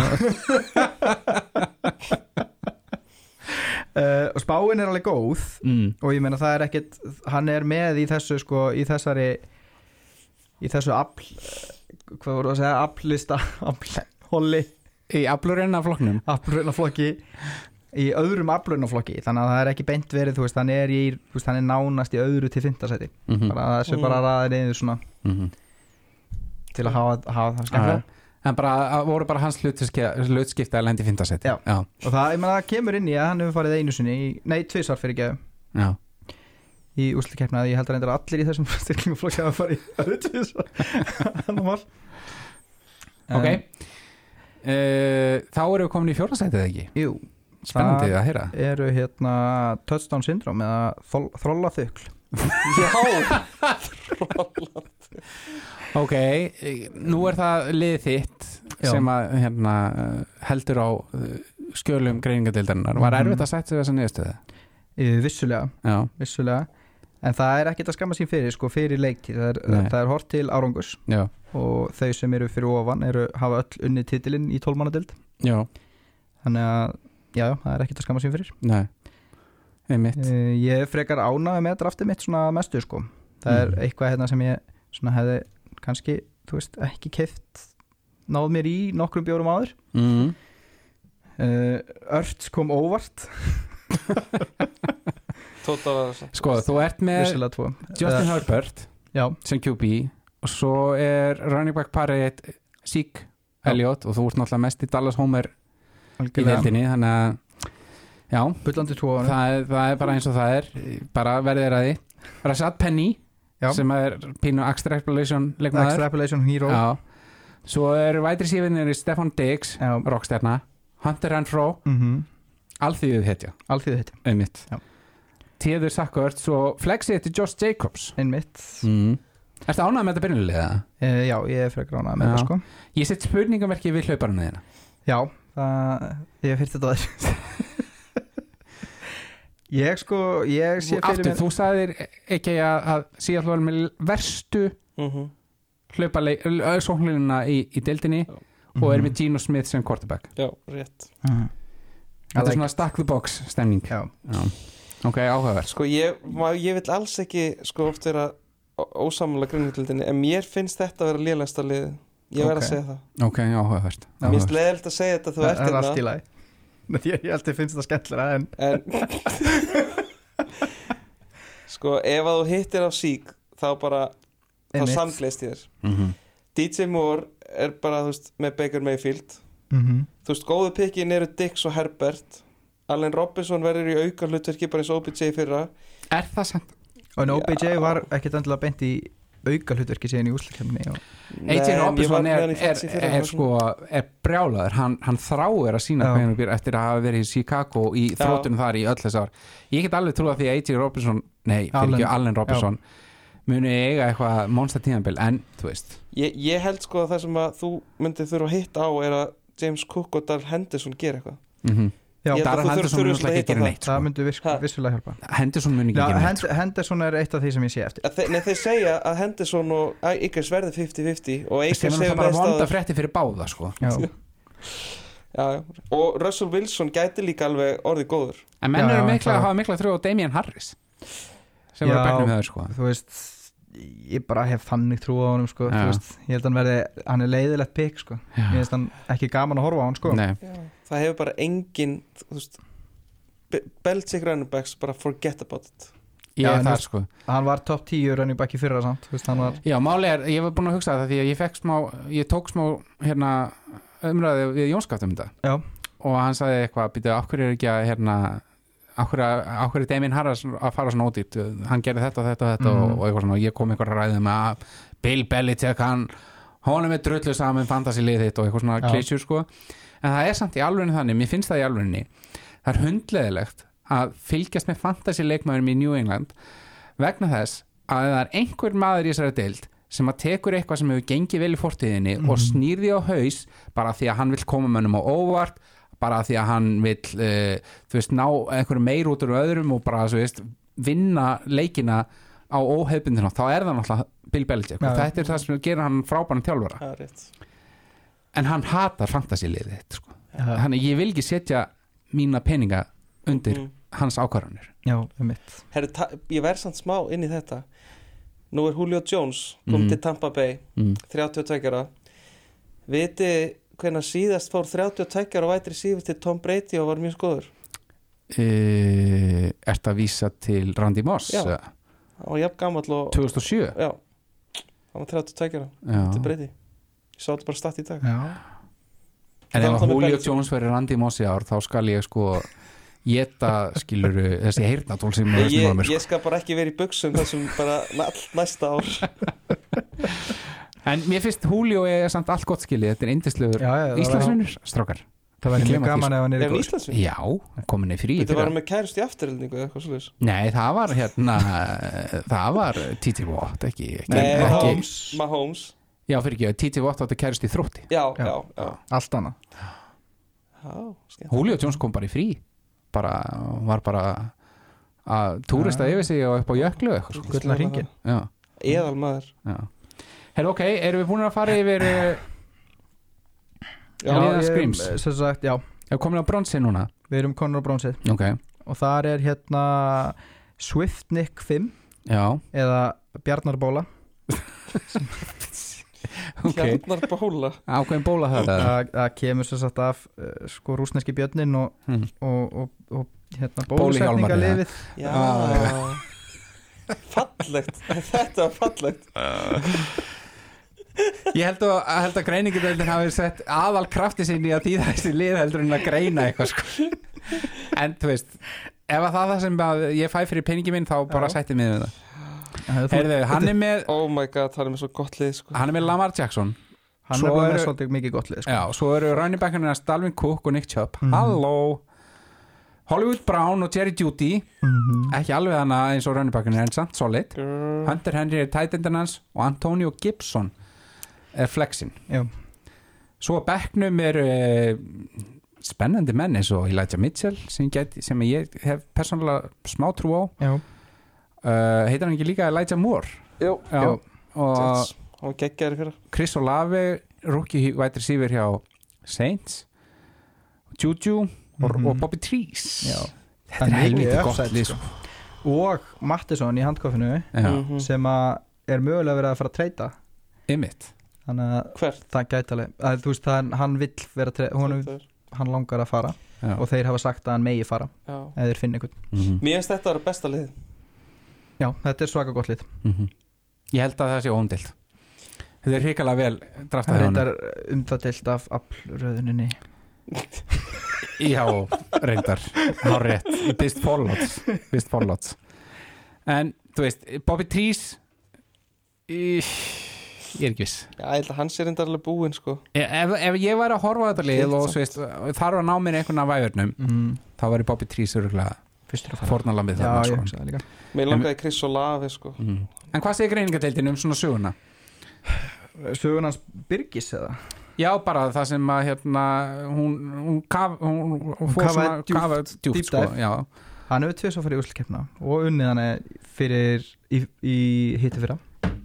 uh, og spáin er alveg góð. Mm. og ég meina það er ekkit hann er með í þessu sko í þessari í þessu afl hvað voru að segja, aflista aflhóli, Í aflurinn af flokknum? aflunaflokki í öðrum aflunaflokki þannig að það er ekki beint verið, þú veist, hann er í þú veist, hann er nánast í öðru til fimmtasæti Mm bara þessu Mm. bara ræðið niður svona -hmm. til að hafa, hafa það skemmtilega En bara, að voru bara hans hlutskipta að lendi fintasetti Já. já, og það, ég meina, það kemur inn í að hann hefur farið einu sinni í, nei, tvisar fyrir ekki já. í úslikeppna ég held að reyndar allir í þessum styrklingaflokki hafa farið í það er tvisar hann var Ok uh, Þá erum við komin í fjórðasætið ekki? Jú, Spennandi Það- að heyra. eru hérna touchdown syndrom eða þrollaþykl. Já, Ok, eh, nú er það liðið þitt Já. sem að hérna, eh, heldur á skjölum greiningadeildarinnar Var Mhm. erfitt að setja þessa niðurstöðu? Í- vissulega, Já, vissulega en það er ekkert að skamma sín fyrir sko, fyrir leiktíð, það er, það er hort til árangus já, og þau sem eru fyrir ofan eru, hafa öll unni titilinn í tólmannadild já, þannig að já, það er ekkert að skamma sín fyrir. Nei. Einmitt. Uh, ég frekar ánægði með draftið mitt svona mestu sko. Það er Mhm. eitthvað hérna sem ég svona hefði kannski, þú veist, ekki keift náð mér í nokkrum bjórum áður. Mm. uh, Ört kom óvart Sko, þú ert með Justin Eh, Herbert já, sem QB og svo er running back parið Sik. Elliot og þú ert náttúrulega mest í Dallas Homer í algjörlega. deildinni þannig að já, það er, það er bara eins og það er bara verðið er að því. Rashad Penny Já. sem er pínu extrapolation leikmaður. Extrapolation Hero. Já. svo er vætri sífinir Stefan Diggs Já. rockstjarna, Hunter Renfro. Mm alþýðuð hetja, Alþýðu hitt, einmitt. Já. Tíður Sackert, svo flexið þetta Josh Jacobs einmitt mm. Ertu ánægð með þetta byrjulega? uh, Já, ég er frekar ánægð með Já. það sko Ég set spurningamerki við hlauparinn þína Já, það, ég fyrir þetta þær Ég sko, ég sé fyrir Aftur, mér þú sagðir ekki að, að síðan var með verstu Mhm. hlauparleik í, í deildinni og Mhm. er með Gino Smith sem quarterback Já, rétt Mhm. Þetta er svona stack the box stemning Já, Já. Ok, áhugaverð Sko ég, ma- ég vil alls ekki sko oft vera ósamlega grunnutildinni en mér finnst þetta að vera lélægsta lið. Ég verð Ok. að segja það. Ok, áhugaverð Mér finnst leðilt að segja þetta þú það ert er allt í hérna lagi. Ég, ég held að finnst það skemmtilega en en sko ef að þú hittir á sík þá bara, þá samgleist ég þér. Mm -hmm. DJ Moore er bara, þú veist, með Baker Mayfield. Mm þú veist, góðu pikkin eru Dix og Herbert Allen Robinson verður í auka hlutverki bara eins og OBJ í fyrra Er það samt? Og en OBJ Já. var ekkert endilega beint í auka hlutverki síðan í úslakefni og... AJ Robinson er, er, er, var sko er brjálaður, hann, hann þráir að sína Já. hvað hann býr eftir að hafa verið í Chicago í Já. þróttunum þar í öll þess ár ég get alveg trúið að því að AJ Robinson nei, fyrir Allen. ekki Allen Robinson muni eiga eitthvað monster tíðanbil en, þú veist ég, ég held sko að það sem að þú myndir þurfa að hitta á er að James Cook og Darl Henderson gera eitthvað mm Já, Að þurfir- Henderson svolítið náttúrulega að ekki gera neitt það sko. myndi vissulega hjálpa Henderson mun ekki Já, gera neitt sko. Henderson er eitt af því sem ég sé eftir Að Nei, þeir segja að Henderson og Akers verði 50-50 og sem Akers er hefur náttúrulega bara meðst vonda að frétti fyrir báða sko. Og Russell Wilson gæti líka alveg orðið góður en menn eru mikla það- að hafa mikla þrjó á Damien Harris sem Já. var að bækna með þau sko. þú veist ég bara hef þannig trú á honum sko, Já. þú veist, ég held að hann verði hann er leiðilegt pikk sko, Já. ég finnst hann ekki gaman að horfa á hann sko Nei, það hefur bara engin þú veist Be- Belichick running backs bara forget about it Já, en þar sko hann var top 10 running back í fyrra samt, veist, hann var Já, máli er, ég var búin að hugsa það því að ég fekk smá, ég tók smá hérna umræði við Jónskaft um þetta Já. og hann sagði eitthvað, býtu, okkur er ekki að hérna, okkur, okkur er Damien Harris að fara svona ódýrt, hann gerði þetta og þetta og þetta Mhm. og, og eitthvað svona og ég kom að ræða með að Bill Belichick, hann honum er drullu saman fantasy lið þitt og eitthvað svona Já. klísjur sko, en það er samt í alvegni þannig, mér finnst það í alvegni það er hundleðilegt að fylgjast með fantasy leikmæðurum í New England vegna þess að það er einhver maður í þessari deild sem að tekur eitthvað sem hefur gengið vel í fortíðinni og Mhm. snýr því á haus bara því að hann vill koma mönnum á óvart bara því að hann vill uh, þú veist, ná einhverju meir út úr öðrum og bara, þú veist, vinna leikina á óhefbundina þá er það náttúrulega Bill Belichick Já, og þetta er það sem gerir hann það er rétt en hann hatar fantasy-liðið þitt, sko. þannig ég vil ekki setja mína peninga undir Mhm. hans ákvarðanir já, um mitt ég verð samt smá inn í þetta nú er Julio Jones kom Mhm. til Tampa Bay mm. 32 ára viti hvenær síðast fór 32 ára vætri síður til Tom Brady og var mjög skoður e, Ert að vísa til Randy Moss Já. hann var jafn gamall og 2007 já, hann var 32 ára Já. til Brady Ég sá þetta bara statt í dag. Já, En ef var Julio. Jones verður Randy Moss í ár þá skal ég sko geta skiluru þessi heyrnatól sem ég, snúa mér sko. ég skal bara ekki vera í buksum þessum bara all, næsta ár. En mér finnst Julio er samt allt gott skilið Þetta er það Íslandsvinnur, strákar Það mjög því, gaman ef hann er hann góð? Já, komin í frí í Þetta var með kærust í afturhildingu eða eitthvað svolítið Nei, það var hérna það var Titi Watt ekki, ekki, Nei, ekki Mahomes Já, fyrir ekki, Titi Watt átti kærist í þrótti. Já, Já. já, já, Allt annað. Já skemmt. Julio Jones kom bara í frí. Bara, var bara að túrista yfir sig og upp á jöklu og. Gullna hringin Já, Eðal maður já. Herra, ok, erum við búin að fara yfir uh, Já, liða ég- Screams. sem sagt, já, Erum komin á bronsi núna? Við erum konur á brónsið Ok, og þar er hérna Swiftnick 5 já, eða Bjarnarbóla ok. Hjarnar bóla Ákveðin bóla það er. Það kemur sem sagt af uh, sko rúsneski björnin og, hmm. og, og, og hérna Bóluhjálmarnir, bólusetningalifið Já. Ah, Fallegt. Þetta var fallegt. Ég held að, að, held að greiningadeildin hafi sett aðal krafti sinni að þýða þessi lið heldur en að greina eitthvað sko. En þú veist Ef að það er það sem að ég fæ fyrir peningi minn þá bara Já. sætti mig við það Heyrðu, hann er með Oh my god, það er með svo gott lið sko. hann er með Lamar Jackson hann svo er með svolítið mikið gott lið sko. Já, svo eru running backarnir að Stalvin Cook og Nick Chubb Mhm. Halló Hollywood Brown og Jerry Judy Mhm. ekki alveg hana eins og running backarnir en samt solid Grrr. Hunter Henry er tight endan hans og Antonio Gibson er flexin Já. Svo að bekknum er uh, spennandi menn eins og Elijah Mitchell sem, get, sem ég hef persónulega smá trú á Já. Uh, heitir hann ekki líka Elijah Moore Jú, Já, Jú. og. Hann var geggjaður fyrir Chris Olave rookie wide receiver hjá Saints Juju og, Mhm. og Bobby Trees Já. þetta er mikið gott lið sko. sko. og Mattisson í handkofinu Mhm. sem að er mögulega verið að fara að treyta ymmit hann vill vera tre- honum, Þetta er- hann langar að fara Já. og þeir hafa sagt að hann megi fara Já. eða þeir finna einhvern Mhm. Mér finnst þetta að vera besta lið já þetta er svaka gott lit Mhm. Ég held að það sé óumdilt Þetta er hrikalega vel það draftað er um það deilt af aflröðuninni. Já, reyndar. Há rétt, í bist forlots Bist forlots En, þú veist, Bobby Trees Ég ég er ekki viss. Já, ég held að hans er enda alveg búinn sko. Ef, ef ég væri að horfa á þetta lið og veist, þarf að ná mér einhvern af væðurnum mm. þá væri Bobby Trees örgulega fyrstur að fara fornalambið já þarna sko. Mér langaði Chris Olave sko mm. En hvað segir greiningadeildin um svona söguna? sögun hans Birgis eða Já, bara það sem að hérna, hún, hún, kaf, hún, hún kafaði kafaði djúpt deep sko, já, hann hefur tvið svo farið í úrslukeppna og unnið hann fyrir í, í hitti fyrra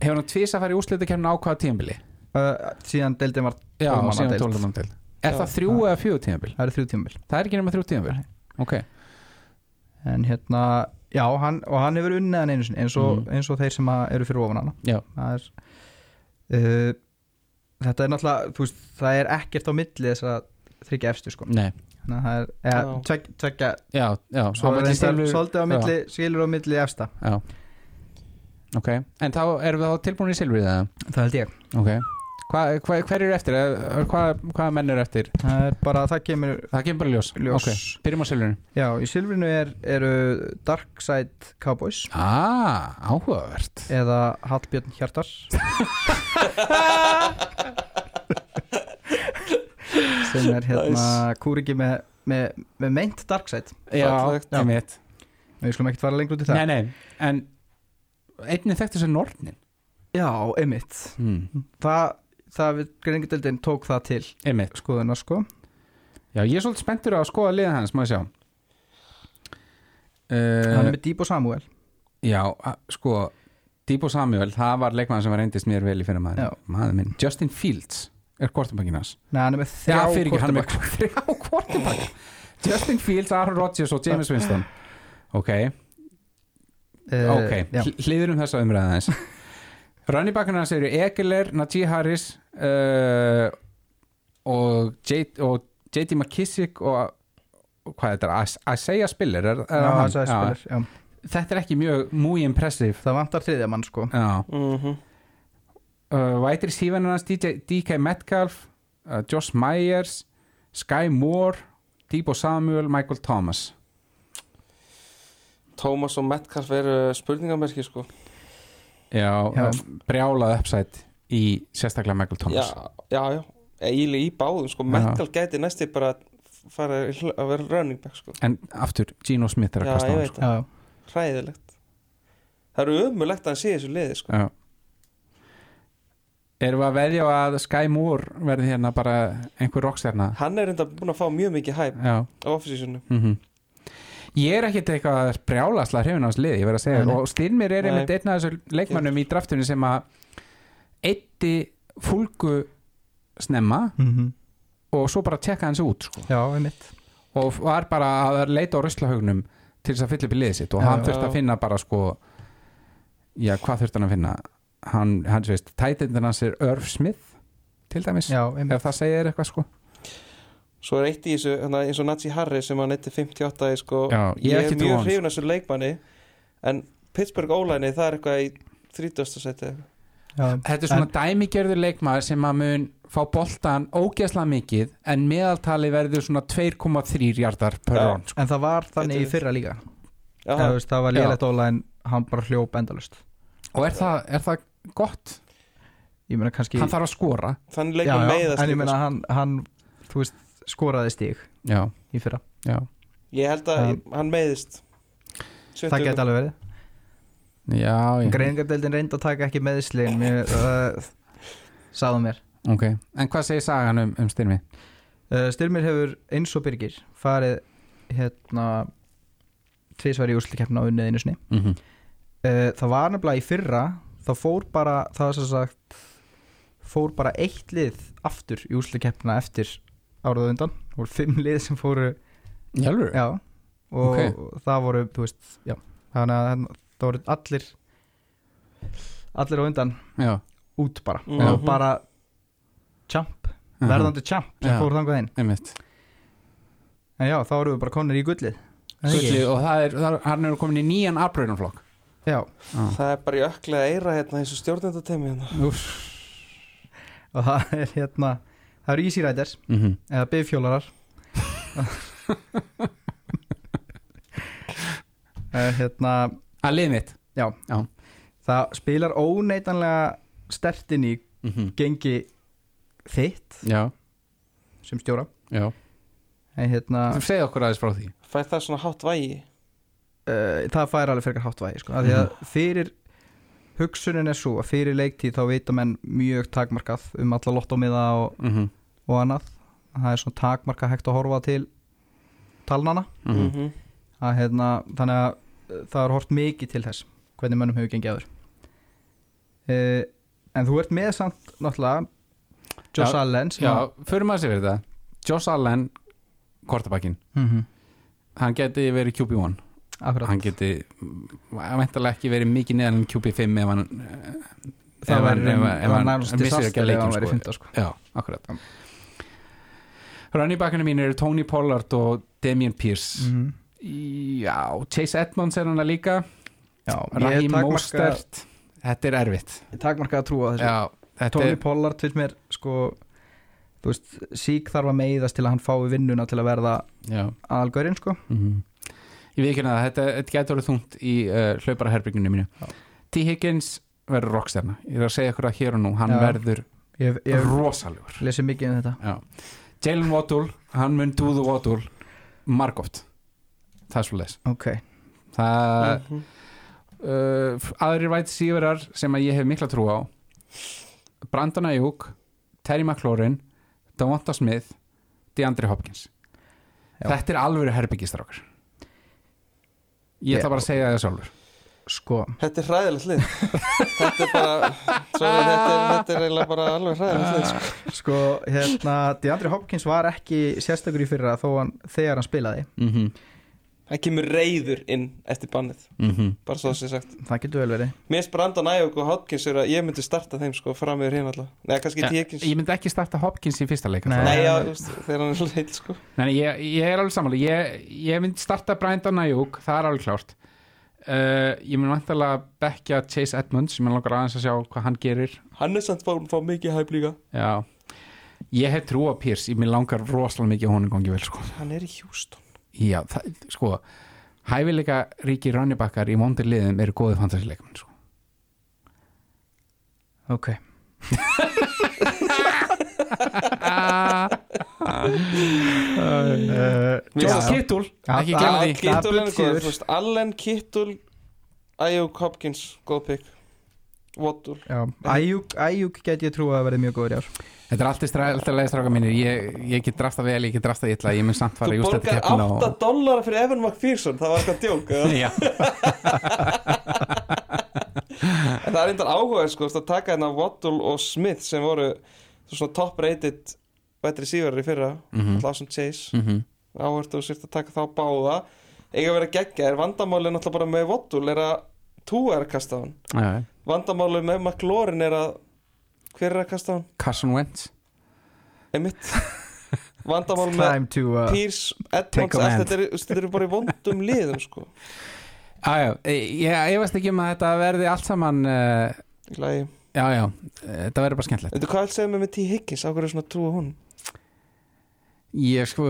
Hefur hann að fara í úrslitakefna á hvaða tímabili? uh, síðan deildin var Já, Tólf manna síðan deild. Er Já. það þrjú eða fjögur tímabil? það eru þrjú tímabil Það er ekki nema þrjú tímabil Ok, en hérna já hann, og hann hefur unnið hann einu sinni eins og, Mhm. eins og þeir sem eru fyrir ofan hana. Já, það er uh, þetta er náttúrulega veist, það er ekkert á milli þess að þryggja efstu sko. Nei. Þannig að það er tvek, tvekja Já, já, svo það er silfur- svolítið á milli skilur á milli efsta. Já. Ok, en þá erum við þá tilbúin í silfrið eða? það held ég. Ok Hva, hva, Hver eru eftir? Eh, Hvað hva menn eru eftir? það er bara það kemur Það kemur bara ljós, ljós. Ok, byrjum á silfrinu. Já í silfrinu er, eru Darkside Cowboys. Ah, áhugavert. Eða Hallbjörn Hjartar. Sem er hérna kúriki með, með, með meint Darkside. Já, Fallegt. ég veit við skulum ekkert fara lengur út í það. Nei, nei, en einnig þekktu sem Nornin. Já, einmitt. Mm. það, það við greiningadeildin tók það til Einmitt. skoðunar sko. Já, ég er svolítið spenntur að skoða liðan hans, ég sjá. Hann uh, er með Díbo Samuel. Já, sko Díbo Samuel, það var leikmann sem var reyndist mér vel í fyrir maður. Maður minn, Justin Fields er kortabakinn hans. Nei, hann er með Já, þrjá hann quarterback. þrjá kortabakk Justin Fields, Aaron Rodgers og James Winston. Ok, Eh, ok, já. Hl- hliðurum þessa umræða þess Running backarna hans eru Egeler, Najee Harris uh, og, J, og JD McKissick og, og hvað er þetta, Is- Isaiah Spiller er, er Já, hann? er spilir, já. Já. Þetta er ekki mjög, mjög impressive það vantar þriðja mann sko Já Mhm. uh, White receiver hans DJ, DK Metcalf uh, Josh Myers Sky Moore Debo Samuel, Michael Thomas Thomas og Metcalf eru spurningamerki sko Já, Já. já. brjálað uppsætt í sérstaklega Michael Thomas. Já, já, já, eiginlega í báðum sko. Metcalf gæti næsti bara fara að vera running back sko. En aftur, Gino Smith er að Já, kasta á hann sko. hræðilegt. Það eru ömulegt að hann sé þessu liði sko. Erum við að veðja á að Sky Moore verði hérna bara einhver rockstjarna? Hann er enda búin að fá mjög mikið hæp á offseasonu mm Ég er ekkert eitthvað brjálaslega hrifin á hans liði, ég verð að segja. Nei, og Styrmir er einmitt einn af þessu leikmannum í draftunum sem að eitti fúlgu snemma mm og svo bara tekka hans út sko. já, og var bara að leita á ruslahaugnum til þess að fylla upp í liðið sitt. Og Já, hann já. þurfti að finna bara sko já, hvað þurfti hann að finna? Hann, hann veist, tætindin hans er Irv Smith til dæmis, Já, ef það segir eitthvað sko Svo er eitt í þessu, hana, eins og Nazi Harris sem hann eitti 58 í, sko, Já, ég Ég er mjög hann, hrifin af þessu leikmanni En Pittsburgh ólæni það er eitthvað í 30. seti Já, Þetta er svona dæmigerður leikmaður sem að mun fá boltan ógeðslega mikið en meðaltali verður svona 2,3 hjartar per Já. rón sko. En það var þannig í fyrra líka Já, Eða, veist, Það var óla en hann bara hljóp endalust og er það, er það gott? Ég meina kannski Hann þarf að skora þannig leikmann já, meiðast En ég meina sko. hann, hann Þú veist, skoraði stig Já, í fyrra já, Ég held að Já. hann meiðist Það geti alveg verið já. Greiningardeildin reyndi að taka ekki meðslin Mér uh, Sáðu mér Ok, en hvað segir sagan um, um styrmi? uh, Styrmir hefur eins og Birgir farið hérna tvisvar í úrslikefna á unnið einu sinni Mm -hmm. uh, það var nefnilega í fyrra það fór bara það var sem sagt fór bara eitt lið aftur í úrslikefna eftir árað undan. Það voru fimm lið sem fóru Jálfur? já. Og Ok. það voru þú veist já. Þannig að það- voru allir allir á undan Já, út bara. Mhm. og bara champ verðandi champ sem Já. fór þangað inn. Einmitt. En já þá erum við bara konir í gullið. Er það ekki? Gulli, og það er, það er, hann er komin í nýjan afbröðunflokk já. Það er bara í öklega eira hérna eins og stjórnendatemi hérna. og það er hérna það eru Easy Riders mm -hmm. eða bifhjólarar Eh, hérna Að lið mitt. Það spilar óneitanlega stertinn í mm -hmm. gengi þitt Já, sem stjóra. Já. En hérna Þú segið okkur aðeins frá því. Fær það svona hátt vægi? Uh, það fær alveg frekar hátt vægi sko, af því að fyrir hugsunin er svo að fyrir leiktíð þá vita menn mjög takmarkað um alla lottómiða og, mm -hmm. og annað það er svona takmarkað hægt að horfa til talnana Mm -hmm. Mhm. að, hérna, þannig að uh, það er hort mikið til þess hvernig mönnum hefur gengið aður uh, en þú ert með samt náttúrulega Josh Já, Allen Já, förum að sér fyrir þetta Josh Allen, kortabakkin mm -hmm. Hann geti verið QB1 akkurat. Hann geti Væntalega ekki verið mikið neðan en QB5 ef hann það var nærmast að ef hann væri sko. fymta sko. Já, akkurat. Backinu mín eru Tony Pollard og Damian Pierce. Mm Já, Chase Edmonds er hann að líka. Já, Raheem Mostert. Þetta er erfitt. Ég takmarka að trúa þessu. Tony er Pollard finnst mér sko sík þarf að meiðast til að hann fái vinnuna til að verða aðalgörinn sko. Mm Ég veit ekki að þetta, þetta getur orðið þungt í uh, hlauparaherbyggjunni mínu Já. T. Higgins verður rockstjarna Ég er að segja ykkur að hér og nú, hann Já. verður ég, ég rosalegur lesi mikið um þetta Já. Jalen Waddle, hann mun do the Waddle margóft Það er svo leis ok, Það Mhm. uh, aðrir væt síverar sem að ég hef mikla trú á Brandon Ayuk Terry McLaurin Davonta Smith DeAndre Hopkins Já. Þetta er alvöru herbyggistar okkar Ég ætla bara að segja það sjálfur sko Þetta er hræðilegt lið Þetta er bara sorry, þetta, er, þetta er eiginlega bara alveg hræðilegt lið sko. sko, hérna, DeAndre Hopkins var ekki sérstakur í fyrra þó hann, þegar hann spilaði mm -hmm. Hann kemur reyður inn eftir bannið. Bara svo að sé sagt. Það getur vel verið. Mér finnst Brandon Ayuk og Hopkins eru að ég myndi starta þeim sko fram yfir hinn alltaf Nei, kannski ja, Higgins. Ég myndi ekki starta Hopkins í fyrsta leik Nei. Nei, já, þegar hann er heilt sko. Nei, ég, ég er alveg samanlega ég, ég myndi starta Brandon Ayuk, það er alveg klárt. Uh, ég mun vantarlega bekja Chase Edmonds ég mun langar aðeins að sjá hvað hann gerir. Hann er samt fá, fá mikið hæp líka. Já. Ég hef trú á Pierce, já, það, sko hæfileika ríki rannibakkar í móndir liðum eru góði fantasileikmenn sko. Ok. Uh, Josh Kittul, ekki veist, Allen, Kittul Ayuk, Hopkins, góð Já, Æjúk, Æjúk get ég trú að verði mjög góður í ár. Þetta er alltaf, stra- alltaf leiðistráka mínir. Ég, ég get drafta vel, ég get drafta illa ég mun samt fara Þú í úrslit borgar 8 dólar fyrir Evan McPherson Það var eitthvað djók eða? já, En það er einnig áhuga sko, að taka hérna Waddle og Smith sem voru svona top rated wide receiver í fyrra Mhm. Lawson Chase. Mhm. Áhört og sért að taka þá báða. Eiga að vera geggja er vandamálið náttúrulega bara með Waddle er að Tua er að kasta á hann. Já, vandamálið með McLaurin er að hver er að kasta hann? Carson Wentz. Einmitt. Vandamálið með to uh, Pierce, Edmonds. þetta eru- bara í vondum liðum sko. Já, já, ég, ég veist ekki um að þetta verði allt saman uh, í lagi. Já, já, þetta verður bara skemmtilegt. Þetta hvað segir mig með T. Higgins, á hverju er svona trú á hún? Ég sko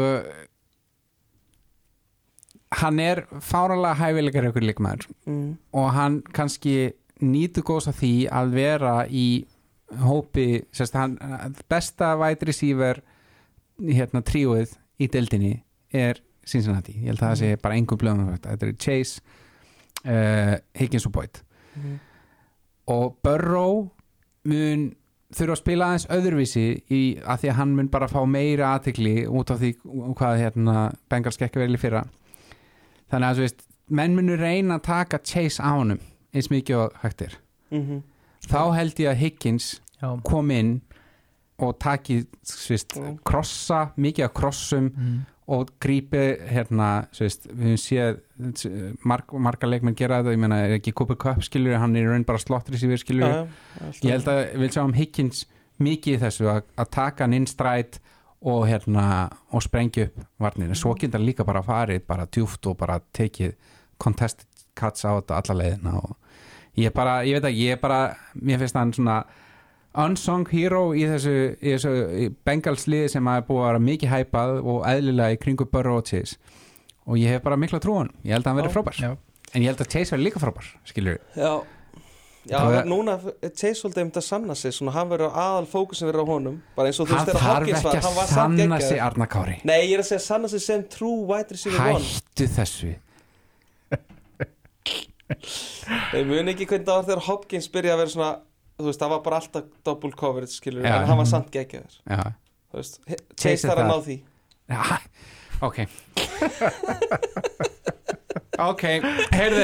Hann er fáralega hæfileikar ykkur líkmaður Mm. og hann kannski nýtur góðs af því að vera í hópi sérst, hann, besta vætri síver hérna tríóið í deildinni er Cincinnati. Ég held að það sé bara engum blöðum þetta er Chase uh, Higgins og Boyd. Mhm. og Burrow mun þurfa að spila aðeins öðruvísi í, að því að hann mun bara fá meira aðtikli út af því hvað hérna Bengals gekk vel í fyrra. Þannig að veist, menn munur reyna að taka Chase á honum eins mikið og hægt er. Mm þá held ég að Higgins Já, kom inn og taki svist, Mm. krossa, mikið af krossum mm. og grípi hérna, svist, við höfum séð marg, marga leikmenn gera þetta ég meina, er ekki Cooper Cup skilur hann er í raun bara slottri sér skilur ég held að við sjá um Higgins mikið í þessu að, að taka hann inn stræt og hérna og sprengja upp varninu, svo getur hann líka bara farið bara djúft og bara tekið contested cuts á þetta alla leiðina og ég er bara, ég veit ekki, ég er bara mér finnst hann svona unsung hero í þessu, í þessu í Bengals liði sem að er búið að vera mikið hæpað og eðlilega í kringu Burrow og Chase. Og ég hef bara mikla trúan ég held að hann verði Já. frábær, Já. en ég held að Chase verði líka frábær skilur Já. Já, Það er- núna Chase svolítið um þetta að sanna sig svona hann verður aðal fókusin verður á honum. Bara eins og þú hann veist þegar þarf Hopkins ekki var að hann var samt sanna sig Arna Kári. Nei, ég er að segja sanna sig sem true wide receiver one. Hættu þessu Ég mun ekki hvernig það var þegar Hopkins byrjaði að vera svona þú veist, það var bara alltaf double coverage skilur, en hann var samt geggjaður. Já, þú veist, Chase þarf að ná því. Já ok. Ok, heyrðu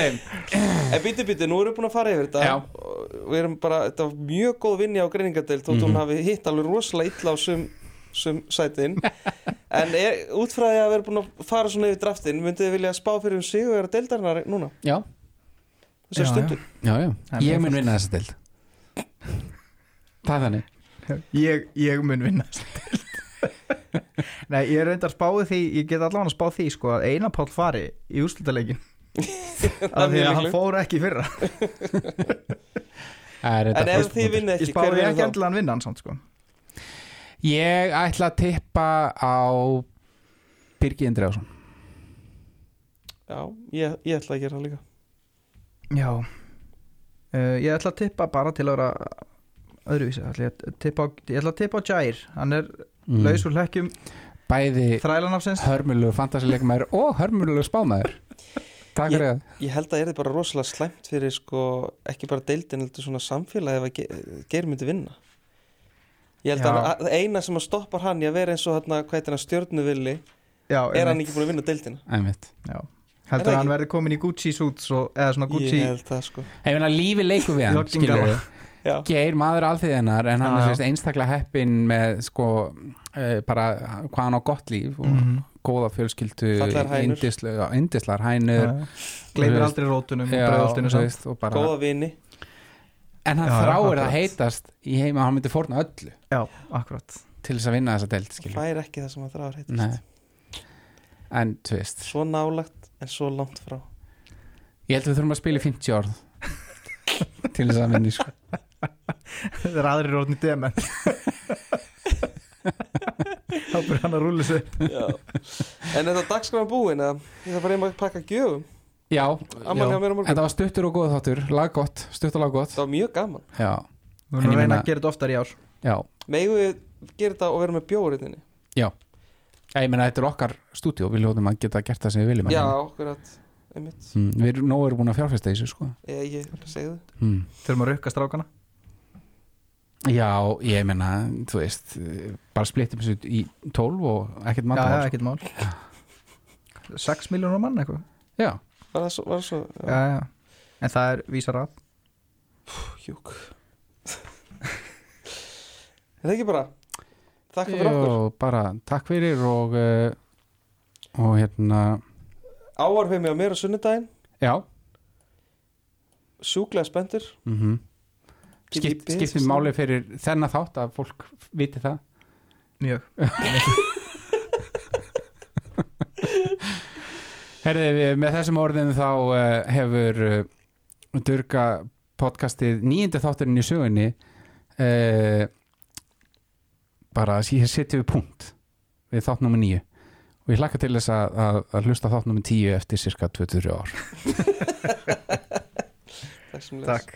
En býti býti, nú erum við búin að fara yfir þetta. Og við erum bara, þetta var mjög góð vinni á greiningadeild þótt hún Mhm. hafi hitt alveg rosalega illa á sum, sum sætin. En er, út frá því að við erum búin að fara svona yfir draftin, myndið þið vilja spá fyrir um sig og vera deildarinnar núna, já, þessar Já, stundu já, já, ég mun vinna þessa deild. Það er þannig. Ég, ég mun vinna þessa deild. Nei, ég er reyndar spáði því ég get allavega spáð því sko að Einar Páll fari í úrslutaleikin af því að hann fór ekki í fyrra. Er En ef þið vinna ég ekki, hver spáði ekki endilega hann vinna hann samt sko. Ég ætla að tippa á Birgi Indriðarsson Já, ég, ég ætla að gera það líka Já. Uh, Ég ætla að tippa bara til að vera öðruvísi. Ætla ég, að tippa á, ég ætla að tippa á Jair. Hann er Mm. laus úr hlekkjum. Bæði hörmulegu fantasileikmaður og hörmulegu spámaður. Takk fyrir það. Ég held að það er bara rosalega slæmt fyrir sko, ekki bara deildin, heldur svona samfélagi ef að ge- geir myndi vinna. Ég held Já. að eina sem að stoppar hann í að vera eins og hérna, hvað heitir hann, stjörnuvilli Já, er hann ekki búin að vinna deildina? Einmitt. Já. Er Heldur það að hann verði komin í Gucci suits og, eða svona Gucci Ég held það sko. Ég meina lífi leikur við hann skilur. Já, Geir maður alþýðinar en hann Já, er já. einstaklega heppin með sko uh, bara hvað hann á gott líf og Mhm. góða fjölskyldu yndislega- yndislegar hænur. Veist. aldrei rótunum og Já, veist, og bara, góða vini. En hann þráir að heitast í heima hann myndi fórna öllu. Já, akkurat. Til þess að vinna þessa deild skilur fær ekki það sem að þráður heitast. Nei. en þú veist. Svo nálagt en svo langt frá. Ég held að við þurfum að spila í 50 orð til þess að vinni sko. Það er aðri rótni dement. Þá byrja hann að rúla Já. En þetta dagskráin búin eða? Ég þarf bara einnig að pakka gjöfum. Já, já. þetta var stuttur og góð þáttur. Lag gott, stutt og lag gott. Það var mjög gaman. Já, Við En ég erum að reyna að gera þetta oftar í ár. Já, Megum við gera þetta og vera með bjóriðinni já Ég meina, þetta er okkar stúdíu við ljóðum að geta gert það sem við viljum Já, okkur að einmitt. Mm, Við erum nóg erum búin að fjárfesta þessu sko. Ég, ég segðu mm. Þurfum að rukka strákana? Já, ég meina, þú veist bara splittum þessu í 12 og ekkert Já, maður já, ekkert mál. 6 miljónur mann eitthvað? Já, Var það svo, var það svo? Já, já. En það er vísar að Hjúk. Er það ekki bara Þakka fyrir okkur. og bara takk fyrir og uh, og hérna Áarfið mig á mér á sunnudaginn. Já, Sjúklega spenntur. Mm ég Skipt, svo máli fyrir þennan þátt að fólk viti það? Mjög. Herði, við, með þessum orðin þá uh, hefur uh, Durga podcastið nýjandi þátturinn í sögunni uh, bara hér setjum við punkt við þátt nummer nýju og ég hlakka til þess að, að, að hlusta þátt nummer tíu eftir cirka 23 ár. Takk sem les Takk